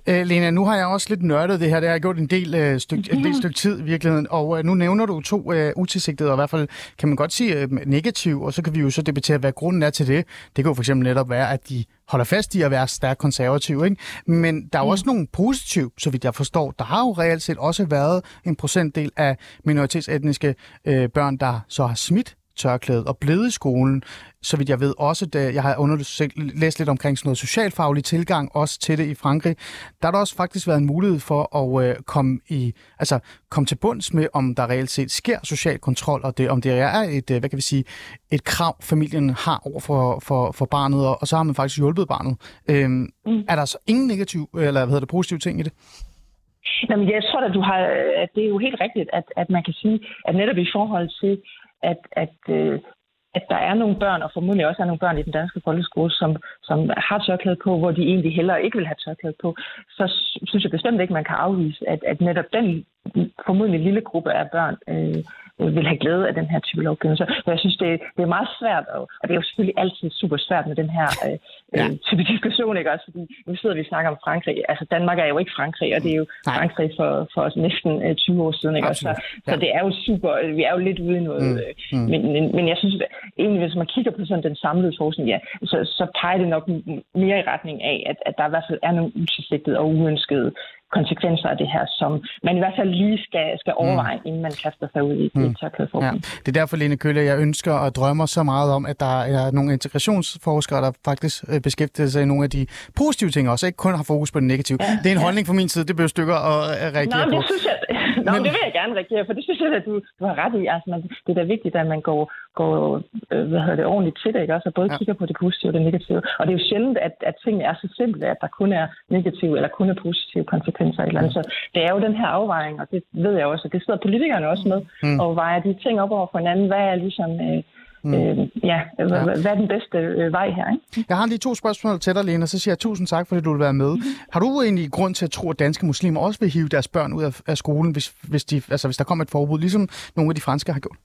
Øh, Lena, nu har jeg også lidt nørdet det her. Det har jeg gjort en del, øh, styk, en del stykke tid i virkeligheden. Og øh, nu nævner du to øh, utilsigtede, og i hvert fald kan man godt sige øh, negativ, og så kan vi jo så debattere, hvad grunden er til det. Det kan jo for eksempel netop være, at de holder fast i at være stærkt konservative. Ikke? Men der er jo også nogle positive, så vidt jeg forstår. Der har jo reelt set også været en procentdel af minoritetsetniske øh, børn, der så har smidt tørklædet og blevet i skolen. Så vidt jeg ved også, da jeg har undersøgt, læst lidt omkring sådan noget socialfaglig tilgang også til det i Frankrig, der har der også faktisk været en mulighed for at øh, komme, i, altså, komme til bunds med, om der reelt set sker social kontrol, og det, om det er et, øh, hvad kan vi sige, et krav, familien har over for, for, for barnet, og, og så har man faktisk hjulpet barnet. Øhm, mm. Er der så ingen negativ, eller hvad hedder det, positive ting i det? Jamen, jeg tror at du har, at det er jo helt rigtigt, at, at man kan sige, at netop i forhold til at, at, øh, at der er nogle børn, og formodentlig også er nogle børn i den danske folkeskole, som, som har tørklæde på, hvor de egentlig heller ikke vil have tørklæde på, så synes jeg bestemt ikke, man kan afvise, at, at netop den formodentlig lille gruppe af børn øh, vil have glæde af den her type lovgivning. Så jeg synes, det, det er meget svært, og, og det er jo selvfølgelig altid super svært med den her øh, ja. Øh, type diskussion, ikke også? Fordi nu sidder vi og snakker om Frankrig. Altså, Danmark er jo ikke Frankrig, og det er jo Nej. Frankrig for, for os næsten øh, 20 år siden, ikke også? Så, ja. så det er jo super, vi er jo lidt ude i noget. Mm. Øh, mm. Men, men, men jeg synes at egentlig, hvis man kigger på sådan den samlede forskning, ja, så, så peger det nok mere i retning af, at, at der i hvert fald er nogle utilsigtede og uønskede konsekvenser af det her, som man i hvert fald lige skal, skal mm. overveje, mm. inden man kaster sig ud i mm. et tørklædeforbud. Ja. Det er derfor, Lene Kølle, jeg ønsker og drømmer så meget om, at der er nogle integrationsforskere, der faktisk øh, beskæftiger sig i nogle af de positive ting også, ikke kun har fokus på det negative. Ja. Det er en holdning fra min side, det bliver stykker at reagere Nå, på. Det synes jeg, Nå, men... det vil jeg gerne reagere for det synes jeg, at du, du har ret i. Altså, man, det er da vigtigt, at man går, går øh, hvad hedder det, ordentligt til det, ikke? Også, både ja. kigger på det positive og det negative. Og det er jo sjældent, at, at tingene er så simple, at der kun er negative eller kun er positive konsekvenser. Eller andet. Så det er jo den her afvejning, og det ved jeg også, og det sidder politikerne også med, mm. og vejer de ting op over for hinanden. Hvad er ligesom... Øh, Mm. Øh, ja, ja, hvad er den bedste øh, vej her? Ikke? Jeg har lige to spørgsmål til dig, Lena, så siger jeg tusind tak, fordi du vil være med. Mm-hmm. Har du egentlig grund til at tro, at danske muslimer også vil hive deres børn ud af, af skolen, hvis, hvis, de, altså, hvis der kommer et forbud, ligesom nogle af de franske har gjort?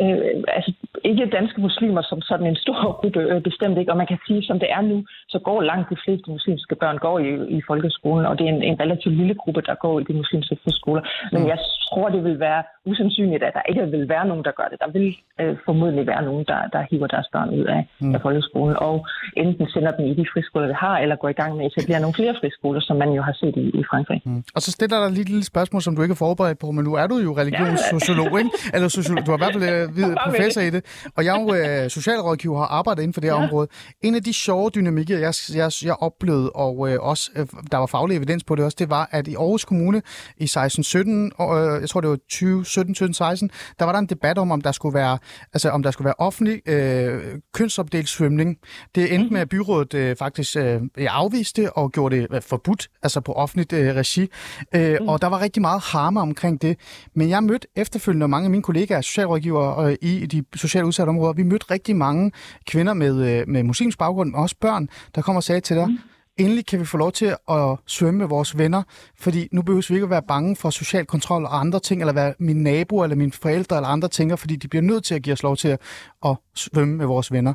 øh, altså ikke danske muslimer som sådan en stor gruppe, øh, bestemt ikke. Og man kan sige, som det er nu, så går langt de fleste muslimske børn går i, i folkeskolen, og det er en, en relativt lille gruppe, der går i de muslimske friskoler. Men mm. jeg tror, det vil være usandsynligt, at der ikke vil være nogen, der gør det. Der vil øh, formodentlig være nogen, der, der hiver deres børn ud af, mm. af folkeskolen, og enten sender dem i de friskoler, vi har, eller går i gang med at etablere nogle flere friskoler, som man jo har set i, i Frankrig. Mm. Og så stiller der lige et lille spørgsmål, som du ikke er forberedt på, men nu er du jo religionssociolog, ikke? Eller sociolog, du har i hvert fald øh, professor i det, og jeg er jo øh, socialrådgiver og har arbejdet inden for det her ja. område. En af de sjove dynamikker, jeg, jeg, jeg oplevede, og øh, også øh, der var faglig evidens på det også, det var, at i Aarhus Kommune i 16-17, og øh, jeg tror det var 20, 17, 17, 16, der var der en debat om, om der skulle være, altså, om der skulle være offentlig øh, kønsopdelt svømning. Det endte mm. med, at byrådet øh, faktisk øh, afviste og gjorde det øh, forbudt, altså på offentligt øh, regi. Øh, mm. Og der var rigtig meget harme omkring det. Men jeg mødte efterfølgende mange af mine kollegaer, socialrådgivere øh, i de socialt udsatte områder, vi mødte rigtig mange kvinder med, øh, med muslimsk baggrund, men også børn, der kom og sagde til dig, mm endelig kan vi få lov til at svømme med vores venner, fordi nu behøver vi ikke at være bange for social kontrol og andre ting, eller hvad mine naboer eller mine forældre eller andre tænker, fordi de bliver nødt til at give os lov til at, at svømme med vores venner.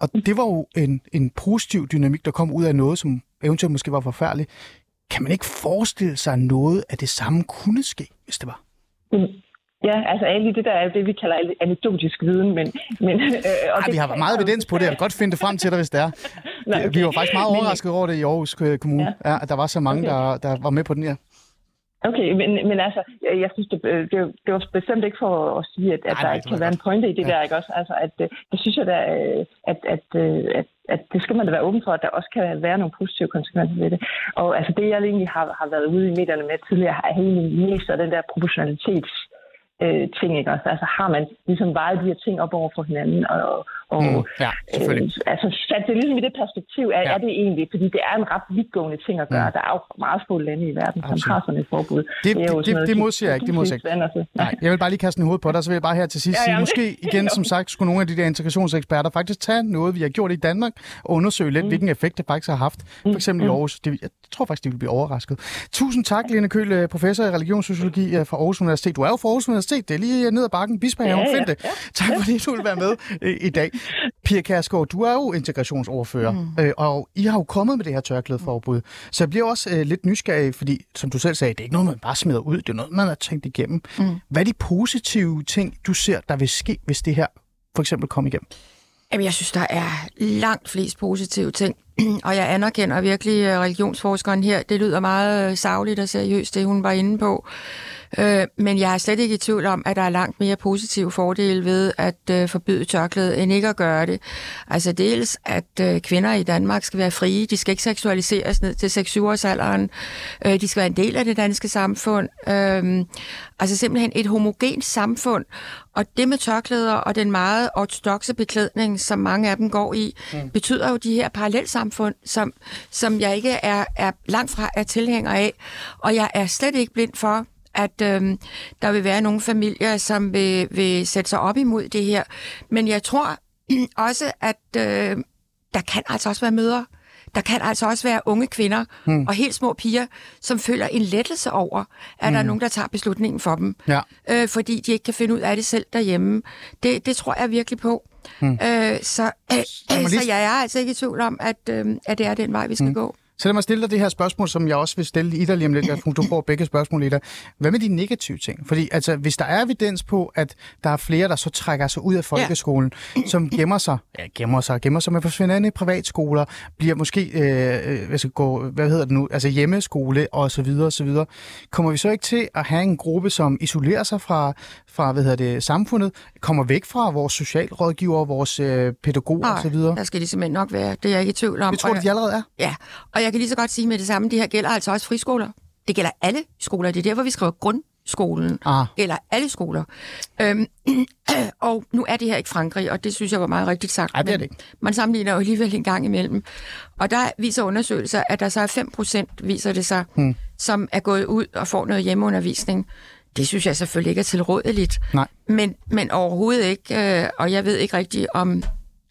Og det var jo en, en positiv dynamik, der kom ud af noget, som eventuelt måske var forfærdeligt. kan man ikke forestille sig noget af det samme kunne ske, hvis det var? Ja, altså alle det der er det, vi kalder anekdotisk viden, men... men øh, og Ej, vi har meget evidens på det, jeg vil godt finde det frem til dig, hvis det er. Nej, okay. Vi var faktisk meget overrasket over det i Aarhus øh, Kommune, ja. Ja, at der var så mange, okay. der, der var med på den her. Okay, men, men altså, jeg, jeg synes, det, det, det var bestemt ikke for at sige, at, at nej, der ikke kan være en pointe i det ja. der, ikke også? Altså, at, det synes jeg da, at, at, at, at det skal man da være åben for, at der også kan være nogle positive konsekvenser ved det. Og altså, det jeg egentlig har, har været ude i medierne med tidligere, har egentlig mest af den der proportionalitets øh, ting, ikke også? Altså har man ligesom vejet de her ting op over for hinanden, og, og mm, ja, øh, altså sat det ligesom i det perspektiv, er, ja. er det egentlig, fordi det er en ret vidtgående ting at gøre. Mm. Der er jo meget få lande i verden, Absolut. som har sådan et forbud. Det, det, det, det, det, modsiger jeg ikke, det modsiger jeg ikke. Nej, jeg vil bare lige kaste en hoved på dig, så vil jeg bare her til sidst ja, sige, måske igen, som sagt, skulle nogle af de der integrationseksperter faktisk tage noget, vi har gjort i Danmark, og undersøge lidt, mm. hvilken effekt det faktisk har haft. For mm. eksempel mm. i Aarhus. Det, jeg tror faktisk, de vil blive overrasket. Tusind tak, Lene Køhl, øh, professor i religionssociologi øh, fra Aarhus Universitet. Du er jo fra Aarhus Universitet, det er lige ned ad bakken, Bispehaven, ja, ja, find det. Ja, tak fordi du vil være med i dag. Pia Kærsgaard, du er jo integrationsordfører, mm. øh, og I har jo kommet med det her tørklædeforbud. Så jeg bliver også øh, lidt nysgerrig, fordi som du selv sagde, det er ikke noget, man bare smider ud, det er noget, man har tænkt igennem. Mm. Hvad er de positive ting, du ser, der vil ske, hvis det her for eksempel kommer igennem? Jamen, jeg synes, der er langt flest positive ting. og jeg anerkender virkelig øh, religionsforskeren her. Det lyder meget øh, savligt og seriøst, det hun var inde på. Øh, men jeg er slet ikke i tvivl om, at der er langt mere positive fordele ved at øh, forbyde tørklæde, end ikke at gøre det. Altså dels, at øh, kvinder i Danmark skal være frie. De skal ikke seksualiseres ned til 6-7-årsalderen. Øh, de skal være en del af det danske samfund. Øh, altså simpelthen et homogent samfund. Og det med tørklæder og den meget ortodoxe beklædning, som mange af dem går i, mm. betyder jo de her parallelsamfund, som, som jeg ikke er, er langt fra er tilhænger af. Og jeg er slet ikke blind for, at øh, der vil være nogle familier, som vil, vil sætte sig op imod det her. Men jeg tror også, at øh, der kan altså også være mødre, der kan altså også være unge kvinder hmm. og helt små piger, som føler en lettelse over, at hmm. der er hmm. nogen, der tager beslutningen for dem. Ja. Øh, fordi de ikke kan finde ud af det selv derhjemme. Det, det tror jeg virkelig på. Hmm. Øh, så, øh, øh, så jeg er altså ikke i tvivl om, at, øh, at det er den vej, vi skal hmm. gå. Så lad mig stille dig det her spørgsmål, som jeg også vil stille i dig lige om lidt. Du får begge spørgsmål i dig. Hvad med de negative ting? Fordi altså, hvis der er evidens på, at der er flere, der så trækker sig ud af folkeskolen, ja. som gemmer sig, ja, gemmer sig, gemmer sig med forsvindende privatskoler, bliver måske, øh, hvad, skal gå, hvad hedder det nu, altså hjemmeskole og så videre og så videre. Kommer vi så ikke til at have en gruppe, som isolerer sig fra, fra hvad hedder det, samfundet, kommer væk fra vores socialrådgiver, vores øh, pædagoger Nej, og så videre? der skal de simpelthen nok være. Det er jeg ikke i tvivl om. Det tror du, de allerede er? Ja, og jeg kan lige så godt sige med det samme, det her gælder altså også friskoler. Det gælder alle skoler. Det er derfor, vi skriver grundskolen. Ah. Gælder alle skoler. Øhm, og nu er det her ikke Frankrig, og det synes jeg var meget rigtigt sagt. Ej, det er det. Man sammenligner jo alligevel en gang imellem. Og der viser undersøgelser, at der så er 5 procent, viser det sig, hmm. som er gået ud og får noget hjemmeundervisning. Det synes jeg selvfølgelig ikke er tilrådeligt. Nej. Men, men overhovedet ikke, øh, og jeg ved ikke rigtigt, om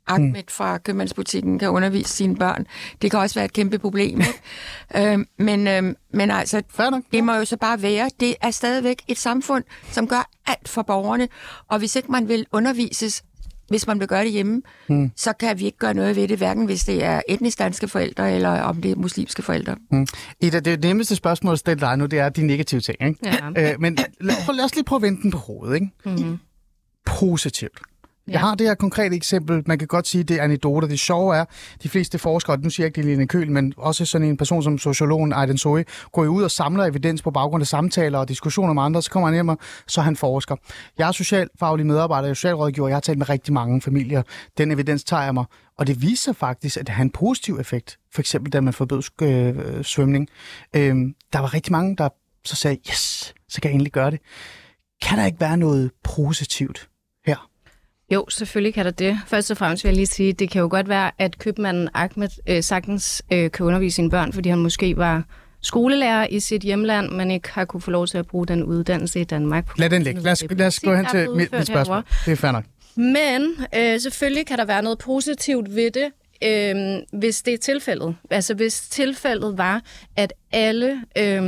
Ahmed mm. fra købmandsbutikken kan undervise sine børn. Det kan også være et kæmpe problem. øh, men, øh, men altså, det må jo så bare være, det er stadigvæk et samfund, som gør alt for borgerne. Og hvis ikke man vil undervises, hvis man vil gøre det hjemme, mm. så kan vi ikke gøre noget ved det, hverken hvis det er etnisk danske forældre, eller om det er muslimske forældre. Mm. Ida, det nemmeste spørgsmål at stille dig nu, det er de negative ting. Ikke? Ja. Øh, men lad, lad os lige prøve at vende den på hovedet. Ikke? Mm. Positivt. Jeg har det her konkrete eksempel. Man kan godt sige, at det er anekdoter. Det sjove er, de fleste forskere, nu siger jeg ikke det Lene Køl, men også sådan en person som sociologen Aiden Zoe, går jo ud og samler evidens på baggrund af samtaler og diskussioner med andre, så kommer han hjem og så han forsker. Jeg er socialfaglig medarbejder, jeg er socialrådgiver, jeg har talt med rigtig mange familier. Den evidens tager jeg mig, og det viser faktisk, at det har en positiv effekt. For eksempel, da man forbød øh, svømning. Øh, der var rigtig mange, der så sagde, yes, så kan jeg endelig gøre det. Kan der ikke være noget positivt jo, selvfølgelig kan der det. Først og fremmest vil jeg lige sige, det kan jo godt være, at købmanden Ahmed øh, sagtens øh, kan undervise sine børn, fordi han måske var skolelærer i sit hjemland, men ikke har kunne få lov til at bruge den uddannelse i Danmark. Lad den ligge. Lad os, lad os gå hen til mit, mit spørgsmål. Herovre. Det er fair nok. Men øh, selvfølgelig kan der være noget positivt ved det, øh, hvis det er tilfældet. Altså hvis tilfældet var, at alle øh,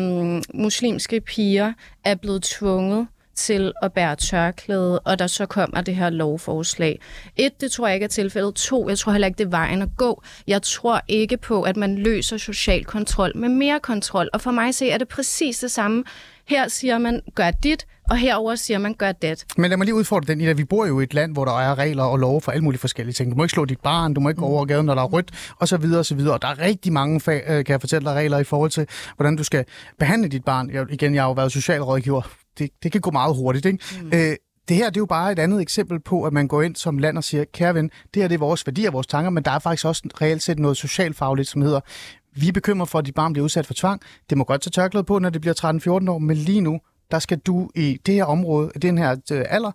muslimske piger er blevet tvunget til at bære tørklæde, og der så kommer det her lovforslag. Et, det tror jeg ikke er tilfældet. To, jeg tror heller ikke, det er vejen at gå. Jeg tror ikke på, at man løser social kontrol med mere kontrol. Og for mig se er det præcis det samme. Her siger man, gør dit, og herover siger man, gør det. Men lad mig lige udfordre den at vi bor jo i et land, hvor der er regler og love for alle mulige forskellige ting. Du må ikke slå dit barn, du må ikke gå over gaden, når der er rødt, og så videre og så videre. Og der er rigtig mange, øh, kan jeg fortælle dig, regler i forhold til, hvordan du skal behandle dit barn. Jeg, igen, jeg har jo været socialrådgiver. Det, det kan gå meget hurtigt, ikke? Mm. Øh, det her det er jo bare et andet eksempel på, at man går ind som land og siger, kære ven, det her det er vores værdier, vores tanker, men der er faktisk også reelt set noget socialfagligt, som hedder, vi er bekymret for, at dit barn bliver udsat for tvang. Det må godt tage tørklæde på, når det bliver 13-14 år, men lige nu, der skal du i det her område, i den her øh, alder,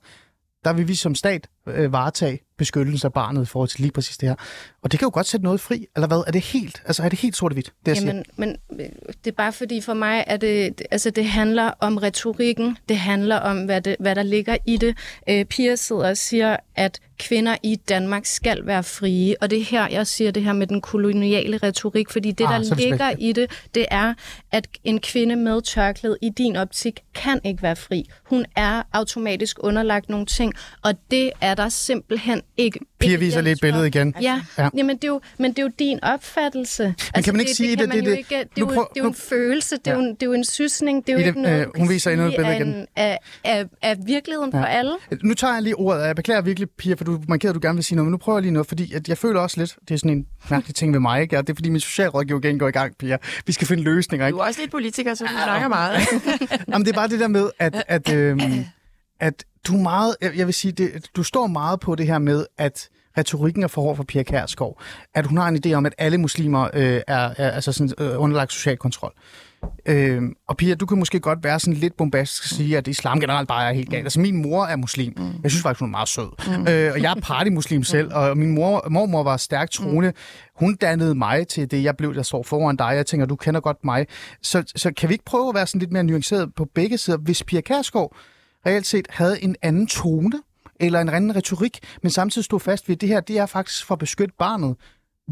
der vil vi som stat øh, varetage beskyttelse af barnet i forhold til lige præcis det her. Og det kan jo godt sætte noget fri, eller hvad? Er det helt, altså er det helt sort-hvidt, det jeg Jamen, men øh, det er bare fordi for mig, at det, altså det handler om retorikken, det handler om, hvad, det, hvad der ligger i det. Øh, Pia sidder og siger, at kvinder i Danmark skal være frie, og det er her, jeg siger det her med den koloniale retorik, fordi det, ah, der ligger i det, det er, at en kvinde med tørklæde i din optik kan ikke være fri. Hun er automatisk underlagt nogle ting, og det er der simpelthen ikke. Pia viser lidt billede igen. Ja, ja. Jamen, det er jo, men det er jo din opfattelse. Men altså, kan man ikke det, sige det? Det, det, det, ikke, det, er, jo, det er jo en følelse, det er, jo, det er jo en sysning, det er jo ikke noget, øh, hun viser endnu et billede igen. Af, af, af virkeligheden ja. for alle. Nu tager jeg lige ordet, jeg beklager virkelig, Pia, for du markerede, at du gerne vil sige noget, men nu prøver jeg lige noget, fordi at jeg føler også lidt, det er sådan en mærkelig ting ved mig, ikke? Ja, det er fordi min socialrådgiver igen går i gang, Pia. Vi skal finde løsninger, ikke? Du er også lidt politiker, så du snakker meget. Jamen, det er bare det der med, at, at, øhm, at du er meget, jeg vil sige, det, du står meget på det her med, at retorikken er for for Pia Kærsgaard. At hun har en idé om, at alle muslimer øh, er, er altså sådan, øh, underlagt social kontrol. Øh, og Pia, du kan måske godt være sådan lidt bombastisk og sige, at islam generelt bare er helt galt. Altså, min mor er muslim. Mm. Jeg synes faktisk, hun er meget sød. Mm. Øh, og jeg er partymuslim selv, og min mor, mormor var stærkt troende. Hun dannede mig til det, jeg blev, der står foran dig. Jeg tænker, du kender godt mig. Så, så kan vi ikke prøve at være sådan lidt mere nuanceret på begge sider? Hvis Pia Kærsgaard reelt set havde en anden tone, eller en anden retorik, men samtidig stod fast ved, at det her det er faktisk for at beskytte barnet.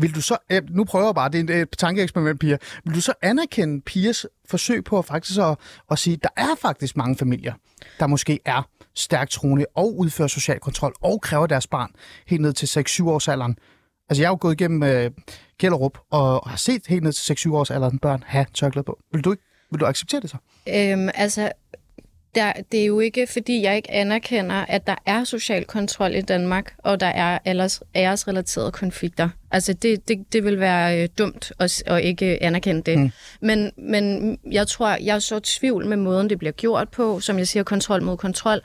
Vil du så, nu prøver jeg bare, det er et tankeeksperiment, Pia, vil du så anerkende Pias forsøg på at faktisk at, at sige, at der er faktisk mange familier, der måske er stærkt troende og udfører social kontrol og kræver deres barn helt ned til 6-7 års alderen. Altså jeg har jo gået igennem øh, uh, Gellerup og har set helt ned til 6-7 års alderen børn have tørklæde på. Vil du ikke vil du acceptere det så? Øhm, altså, der, det er jo ikke, fordi jeg ikke anerkender, at der er social kontrol i Danmark, og der er ellers æresrelaterede konflikter. Altså, det, det, det vil være øh, dumt at, at ikke anerkende det. Mm. Men, men jeg tror, jeg er så tvivl med måden, det bliver gjort på, som jeg siger, kontrol mod kontrol,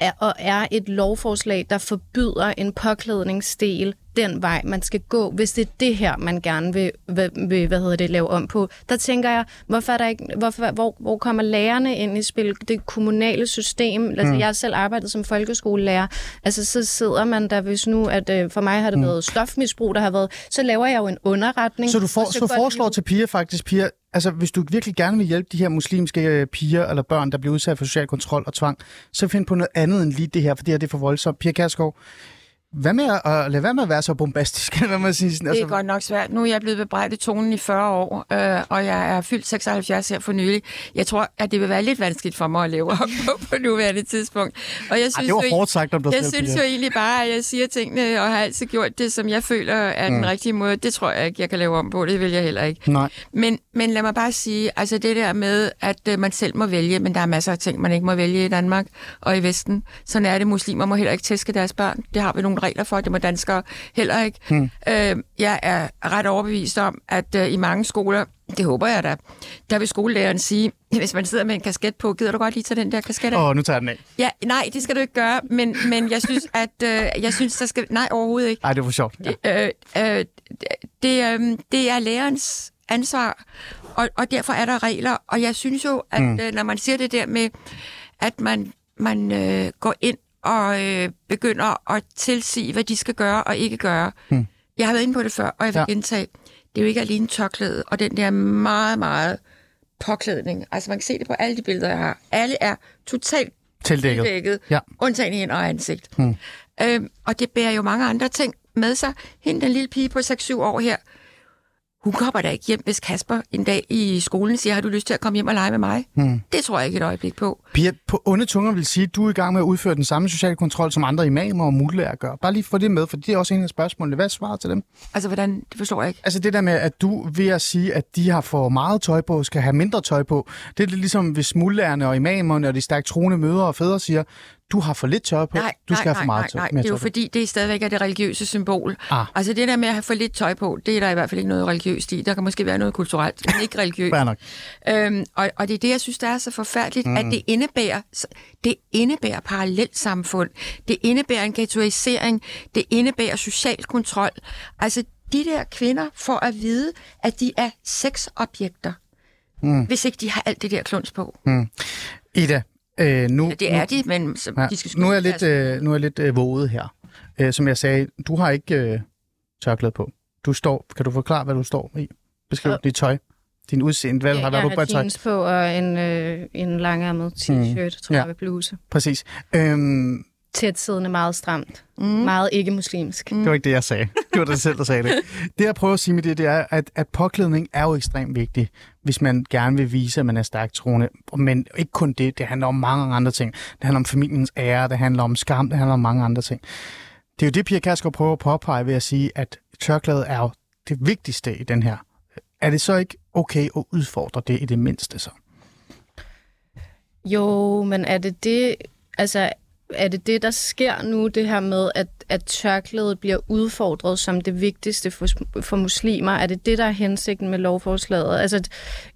er, og er et lovforslag, der forbyder en påklædningsdel den vej, man skal gå, hvis det er det her, man gerne vil, vil hvad hedder det, lave om på. Der tænker jeg, hvorfor er der ikke, hvorfor, hvor, hvor kommer lærerne ind i spil? Det kommunale system. Altså, mm. Jeg har selv arbejdet som folkeskolelærer. Altså, så sidder man der, hvis nu, at øh, for mig har det mm. været stofmisbrug, der har været, så laver jeg jo en underretning. Så du for, så, så foreslår til piger faktisk, piger, altså hvis du virkelig gerne vil hjælpe de her muslimske øh, piger eller børn, der bliver udsat for social kontrol og tvang, så find på noget andet end lige det her, for det her det er for voldsomt. Pia Kærsgaard, hvad med at lade være med at være så bombastisk? Hvad man sige? Sådan, altså... Det er godt nok svært. Nu er jeg blevet bebrejdet tonen i 40 år, øh, og jeg er fyldt 76 her for nylig. Jeg tror, at det vil være lidt vanskeligt for mig at leve op på på nuværende tidspunkt. Og jeg synes, Ej, det var hårdt sagt om dig Jeg selv, synes jo egentlig bare, at jeg siger tingene, og har altid gjort det, som jeg føler er mm. den rigtige måde. Det tror jeg ikke, jeg kan lave om på. Det vil jeg heller ikke. Nej. Men, men lad mig bare sige, altså det der med, at øh, man selv må vælge, men der er masser af ting, man ikke må vælge i Danmark og i Vesten. Sådan er det. Muslimer må heller ikke tæske deres børn. Det har vi nogle regler for det må danskere heller ikke. Hmm. Øh, jeg er ret overbevist om, at øh, i mange skoler, det håber jeg da, der vil skolelæreren sige, hvis man sidder med en kasket på, gider du godt lige tage den der kasket af? Åh, oh, nu tager den af. Ja, nej, det skal du ikke gøre, men, men jeg synes, at øh, jeg synes, der skal... Nej, overhovedet ikke. Nej, det var sjovt. Ja. Øh, øh, det, øh, det er lærerens ansvar, og, og derfor er der regler, og jeg synes jo, at mm. øh, når man siger det der med, at man, man øh, går ind og øh, begynder at tilsige, hvad de skal gøre og ikke gøre. Hmm. Jeg har været inde på det før, og jeg vil ja. gentage, det er jo ikke alene tørklæde, og den der meget, meget påklædning. Altså man kan se det på alle de billeder, jeg har. Alle er totalt tildækket, tildækket ja. undtagen hænder og ansigt. Hmm. Øhm, og det bærer jo mange andre ting med sig. Hende, den lille pige på 6-7 år her, hun kommer da ikke hjem, hvis Kasper en dag i skolen siger, har du lyst til at komme hjem og lege med mig? Hmm. Det tror jeg ikke et øjeblik på. Pia, på onde tunger vil sige, at du er i gang med at udføre den samme sociale kontrol, som andre imamer og muligheder gør. Bare lige få det med, for det er også en af spørgsmålene. Hvad er svaret til dem? Altså, hvordan? Det forstår jeg ikke. Altså det der med, at du ved at sige, at de har for meget tøj på, skal have mindre tøj på. Det er lidt ligesom, hvis muldlærerne og imamerne og de stærkt troende mødre og fædre siger, du har for lidt tøj på, Nej, du skal nej, have for meget tøj. nej, nej, mere det er jo tøj fordi, det stadigvæk er det religiøse symbol. Ah. Altså det der med at have for lidt tøj på, det er der i hvert fald ikke noget religiøst i. Der kan måske være noget kulturelt, men ikke religiøst. Nok. Øhm, og, og det er det, jeg synes, der er så forfærdeligt, mm. at det indebærer, det indebærer parallelt samfund, det indebærer en ghettoisering, det indebærer social kontrol. Altså, de der kvinder får at vide, at de er sexobjekter, mm. hvis ikke de har alt det der kluns på. Mm. Ida, øh, nu, Ja, det er de, men så, Ja, de skal nu er jeg lidt, øh, nu er jeg lidt øh, våget her. Øh, som jeg sagde, du har ikke øh, tørklæde på. Du står, kan du forklare, hvad du står i? Beskriv dit tøj. Din udseende. Hvad har jeg været du på har tøj? jeans på og en, øh, en langærmet t-shirt, mm. tror Ja. jeg, med bluse. Præcis. Øhm, Tæt siddende, meget stramt. Mm. Meget ikke-muslimsk. Det var ikke det, jeg sagde. Det var dig selv, der sagde det. Det, jeg prøver at sige med det, det er, at, at påklædning er jo ekstremt vigtig, hvis man gerne vil vise, at man er stærkt troende. Men ikke kun det, det handler om mange andre ting. Det handler om familiens ære, det handler om skam, det handler om mange andre ting. Det er jo det, Pia Kærsgaard prøver at påpege ved at sige, at tørklædet er jo det vigtigste i den her. Er det så ikke okay at udfordre det i det mindste så? Jo, men er det det, altså, er det det, der sker nu, det her med, at, at tørklædet bliver udfordret som det vigtigste for, for muslimer? Er det det, der er hensigten med lovforslaget? Altså,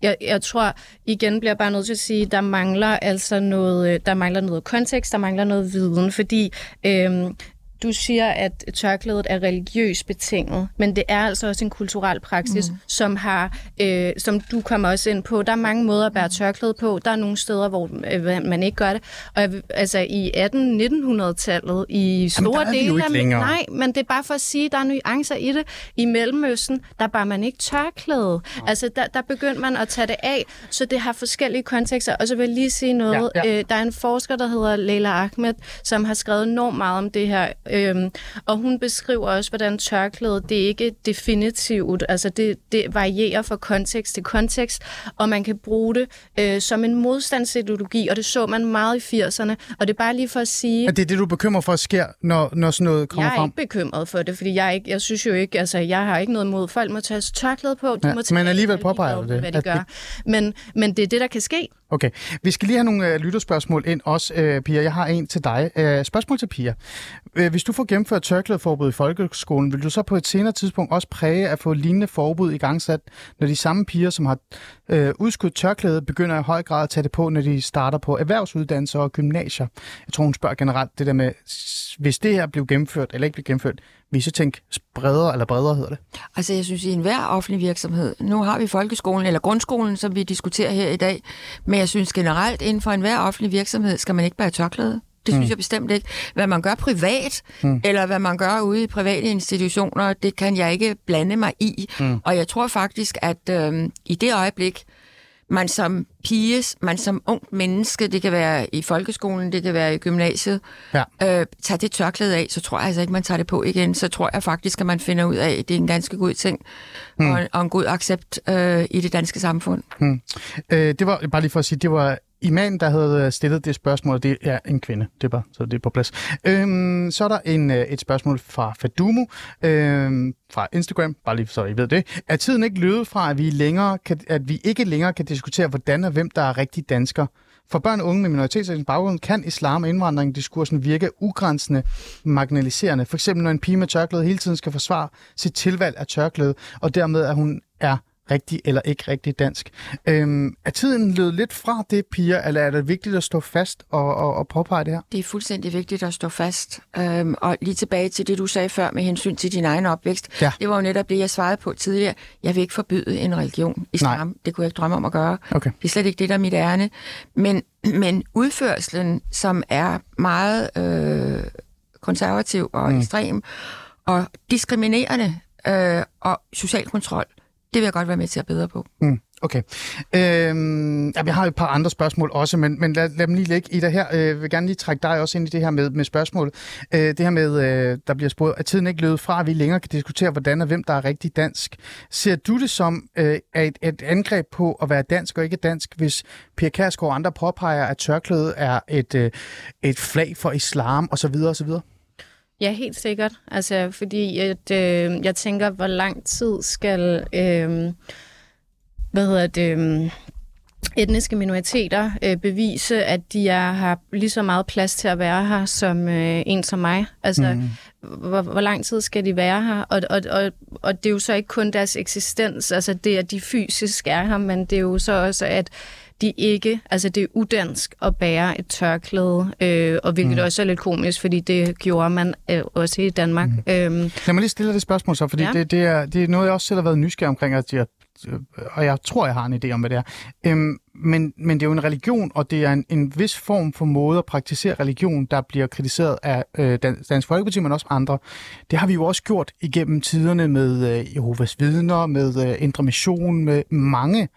jeg, jeg tror, igen bliver jeg bare nødt til at sige, der mangler altså noget, øh, der mangler noget kontekst, der mangler noget viden, fordi øhm, du siger, at tørklædet er religiøst betinget, men det er altså også en kulturel praksis, mm. som har, øh, som du kommer også ind på. Der er mange måder at bære tørklæde på. Der er nogle steder, hvor øh, man ikke gør det. Og jeg, altså i 1800-1900-tallet, i store der er vi jo dele af... længere. Nej, men det er bare for at sige, at der er nuancer i det. I Mellemøsten, der bar man ikke tørklæde. Altså, der, der begyndte man at tage det af, så det har forskellige kontekster. Og så vil jeg lige sige noget. Ja, ja. Øh, der er en forsker, der hedder Leila Ahmed, som har skrevet enormt meget om det her. Øhm, og hun beskriver også, hvordan tørklædet, det er ikke definitivt. Altså, det, det varierer fra kontekst til kontekst, og man kan bruge det øh, som en modstandsideologi, og det så man meget i 80'erne. Og det er bare lige for at sige... Er det det, du er bekymret for, at sker, når, når sådan noget kommer Jeg er frem? ikke bekymret for det, fordi jeg, ikke, jeg synes jo ikke, altså jeg har ikke noget imod, folk må tage tørklæde på, de Ja, må tage men alligevel er påpeger du det, hvad de at det- gør. Men, men det er det, der kan ske. Okay. Vi skal lige have nogle øh, lytterspørgsmål ind også, øh, Pia. Jeg har en til dig. Øh, spørgsmål til Pia. Øh, hvis du får gennemført tørklædeforbud i folkeskolen, vil du så på et senere tidspunkt også præge at få lignende forbud i gangsat, når de samme piger, som har øh, udskudt tørklæde, begynder i høj grad at tage det på, når de starter på erhvervsuddannelser og gymnasier? Jeg tror, hun spørger generelt det der med, hvis det her blev gennemført eller ikke blev gennemført, vil så tænke bredere eller bredere hedder det? Altså, jeg synes, i enhver offentlig virksomhed, nu har vi folkeskolen eller grundskolen, som vi diskuterer her i dag, men jeg synes generelt, inden for enhver offentlig virksomhed, skal man ikke bære tørklæde. Det synes mm. jeg bestemt ikke. Hvad man gør privat, mm. eller hvad man gør ude i private institutioner, det kan jeg ikke blande mig i. Mm. Og jeg tror faktisk, at øh, i det øjeblik, man som pige, man som ung menneske, det kan være i folkeskolen, det kan være i gymnasiet, Ja. øh, tager det tørklæde af, så tror jeg altså ikke, man tager det på igen. Så tror jeg faktisk, at man finder ud af, at det er en ganske god ting, mm. og, en, og en god accept øh, i det danske samfund. Øh, det var bare lige for at sige, det var imam, der havde øh, stillet det spørgsmål, det er en kvinde. Det var, så det er på plads. Øhm, så er der en, øh, et spørgsmål fra Fadumo øhm, fra Instagram, bare lige så I ved det. Er tiden ikke løbet fra, at vi, længere kan, at vi ikke længere kan diskutere, hvordan og hvem der er rigtig dansker? For børn og unge med minoritetsetnisk baggrund kan islam og indvandring diskursen virke ugrænsende marginaliserende. For eksempel når en pige med tørklæde hele tiden skal forsvare sit tilvalg af tørklæde, og dermed at hun er rigtig eller ikke rigtig dansk. Øhm, er tiden løbet lidt fra det, piger, eller er det vigtigt at stå fast og, og, og påpege det her? Det er fuldstændig vigtigt at stå fast. Øhm, og lige tilbage til det, du sagde før med hensyn til din egen opvækst. Ja. Det var jo netop det, jeg svarede på tidligere. Jeg vil ikke forbyde en religion. Islam, Nej. det kunne jeg ikke drømme om at gøre. Okay. Det er slet ikke det, der er mit ærne. Men, men udførselen, som er meget øh, konservativ og mm. ekstrem og diskriminerende øh, og social kontrol, vil jeg godt være med til at bedre på. Mm, okay. Øhm, ja, vi har et par andre spørgsmål også, men, men lad, lad dem lige ligge i det her. Jeg vil gerne lige trække dig også ind i det her med, med spørgsmål. Øh, det her med, øh, der bliver spurgt, at tiden ikke løbet fra, at vi længere kan diskutere, hvordan og hvem der er rigtig dansk. Ser du det som øh, et, et angreb på at være dansk og ikke dansk, hvis Pia Kærsgaard og andre påpeger, at tørklædet er et, øh, et flag for islam osv. osv.? Ja, helt sikkert. Altså, fordi at, øh, jeg tænker, hvor lang tid skal... Øh, hvad hedder det... Øh, etniske minoriteter øh, bevise, at de er, har lige så meget plads til at være her som øh, en som mig. Altså, mm. hvor, hvor lang tid skal de være her? Og, og, og, og det er jo så ikke kun deres eksistens, altså det, at de fysisk er her, men det er jo så også, at de ikke, altså det er udansk at bære et tørklæde, øh, og hvilket mm. også er lidt komisk, fordi det gjorde man øh, også i Danmark. Mm. Øhm, Lad mig lige stille det spørgsmål så, fordi ja. det, det, er, det er noget, jeg også selv har været nysgerrig omkring, at jeg, og jeg tror, jeg har en idé om, hvad det er. Øhm, men, men det er jo en religion, og det er en, en vis form for måde at praktisere religion, der bliver kritiseret af øh, Dansk Folkeparti, men også andre. Det har vi jo også gjort igennem tiderne med øh, Jehovas vidner, med øh, Indre Mission, med mange.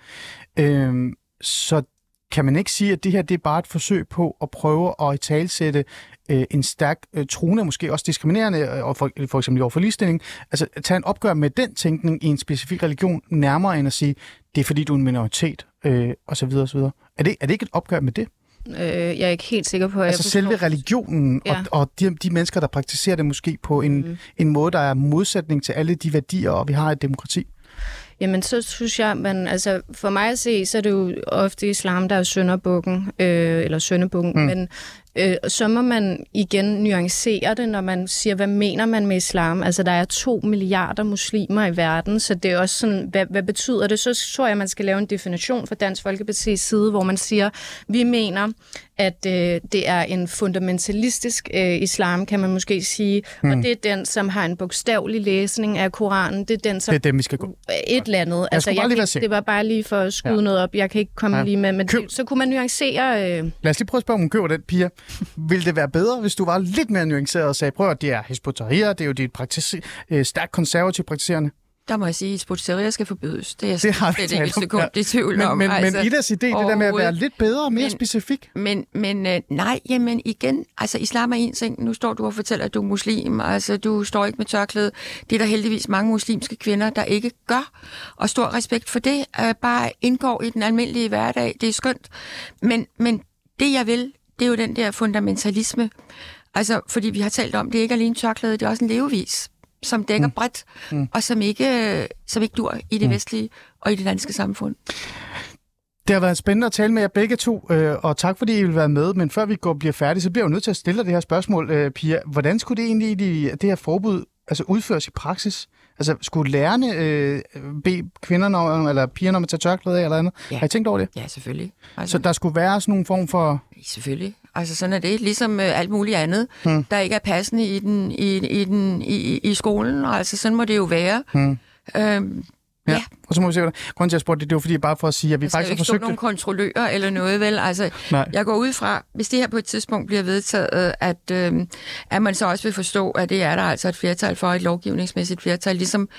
Øhm, så kan man ikke sige, at det her det er bare et forsøg på at prøve at i talsætte øh, en stærk øh, trone, måske også diskriminerende, øh, og for, for eksempel over for ligestilling, altså at tage en opgør med den tænkning i en specifik religion, nærmere end at sige, det er fordi du er en minoritet, øh, osv. osv. Er det, er det ikke et opgør med det? Øh, jeg er ikke helt sikker på, at Altså jeg selve religionen ja. og, og de, de mennesker, der praktiserer det måske på en, mm. en måde, der er modsætning til alle de værdier, og vi har et demokrati. Jamen, så synes jeg, man, altså for mig at se, så er det jo ofte islam, der er sønderbukken, øh, eller sønderbukken, mm. men øh, så må man igen nuancere det, når man siger, hvad mener man med islam? Altså, der er to milliarder muslimer i verden, så det er også sådan, hvad, hvad betyder det? Så tror jeg, man skal lave en definition fra Dansk Folkeparti's side, hvor man siger, vi mener, at øh, det er en fundamentalistisk øh, islam, kan man måske sige, mm. og det er den, som har en bogstavelig læsning af Koranen. Det er den, som... Det er dem, vi skal gå. Et eller andet. Altså, jeg kan, det var bare lige for at skyde ja. noget op. Jeg kan ikke komme ja. lige med, men Køb. så kunne man nuancere... Øh... Lad os lige prøve at spørge, om hun køber den, Pia. Vil det være bedre, hvis du var lidt mere nuanceret og sagde, prøv at det er Hezbollah, det er jo dit praktis- øh, stærkt konservativt praktiserende der må jeg sige, at sportseria skal forbydes. Det er jeg det har slet ikke et sekund ja. i tvivl men, om. Men, altså, men Idas idé, det der med at være lidt bedre og mere men, specifik? Men, men øh, nej, jamen igen, altså islam er en ting. Nu står du og fortæller, at du er muslim. Altså, du står ikke med tørklæde. Det er der heldigvis mange muslimske kvinder, der ikke gør. Og stor respekt for det. Øh, bare indgår i den almindelige hverdag. Det er skønt. Men, men det, jeg vil, det er jo den der fundamentalisme. Altså, fordi vi har talt om, det er ikke alene tørklæde, det er også en levevis som dækker mm. bredt, mm. og som ikke, som ikke dur i det mm. vestlige og i det danske samfund. Det har været spændende at tale med jer begge to, øh, og tak fordi I vil være med. Men før vi går bliver færdige, så bliver jeg jo nødt til at stille dig det her spørgsmål, øh, Pia. Hvordan skulle det egentlig, det her forbud altså udføres i praksis? Altså, skulle lærerne øh, bede kvinderne om, eller pigerne om at tage tørklæde af eller andet? Ja. Har I tænkt over det? Ja, selvfølgelig. Altså, så der skulle være sådan nogle form for... Selvfølgelig. Altså sådan er det, ligesom øh, alt muligt andet, hmm. der ikke er passende i, den, i, i, den, i, i skolen. Altså sådan må det jo være. Hmm. Øhm, Ja. ja. Og så må vi se, hvordan. Grunden til, at jeg spurgte det, det var fordi bare for at sige, at vi faktisk har forsøgt... Der ikke nogle kontrollører eller noget, vel? Altså, Nej. jeg går ud fra, hvis det her på et tidspunkt bliver vedtaget, at, øh, at man så også vil forstå, at det er der altså et flertal for, et lovgivningsmæssigt flertal, ligesom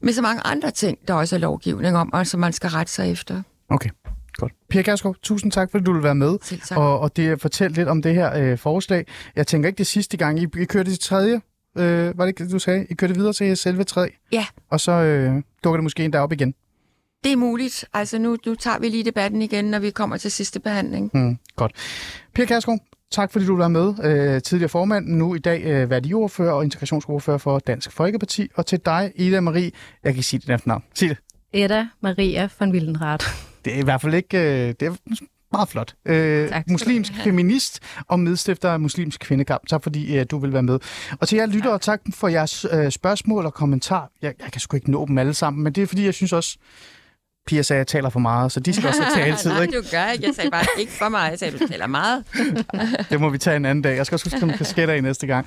med så mange andre ting, der også er lovgivning om, og som man skal rette sig efter. Okay. Godt. Pia Gerskov, tusind tak, fordi du vil være med. Og, og det fortælle lidt om det her øh, forslag. Jeg tænker ikke det sidste gang. I, I kørte det tredje øh, var det ikke du sagde? I kørte videre til selve træ? Ja. Og så øh, dukker det måske en op igen? Det er muligt. Altså nu, nu tager vi lige debatten igen, når vi kommer til sidste behandling. Mm, godt. Pia Kærsgaard, tak fordi du var med. Øh, tidligere formand, nu i dag øh, værdiordfører og integrationsordfører for Dansk Folkeparti. Og til dig, Ida Marie, jeg kan sige dit efternavn. Sig det. Ida Maria von Wildenrath. Det er i hvert fald ikke... Øh, det er meget flot. Øh, muslimsk feminist og medstifter af Muslimsk Kvindekamp. Tak fordi øh, du vil være med. Og til jer lytter, tak. tak for jeres øh, spørgsmål og kommentar. Jeg, jeg kan sgu ikke nå dem alle sammen, men det er fordi, jeg synes også, Pia sagde, at jeg taler for meget, så de skal også have taletid. Nej, du gør ikke. Jeg sagde bare ikke for meget. Jeg sagde, at du taler meget. det må vi tage en anden dag. Jeg skal også huske nogle kasketter i næste gang.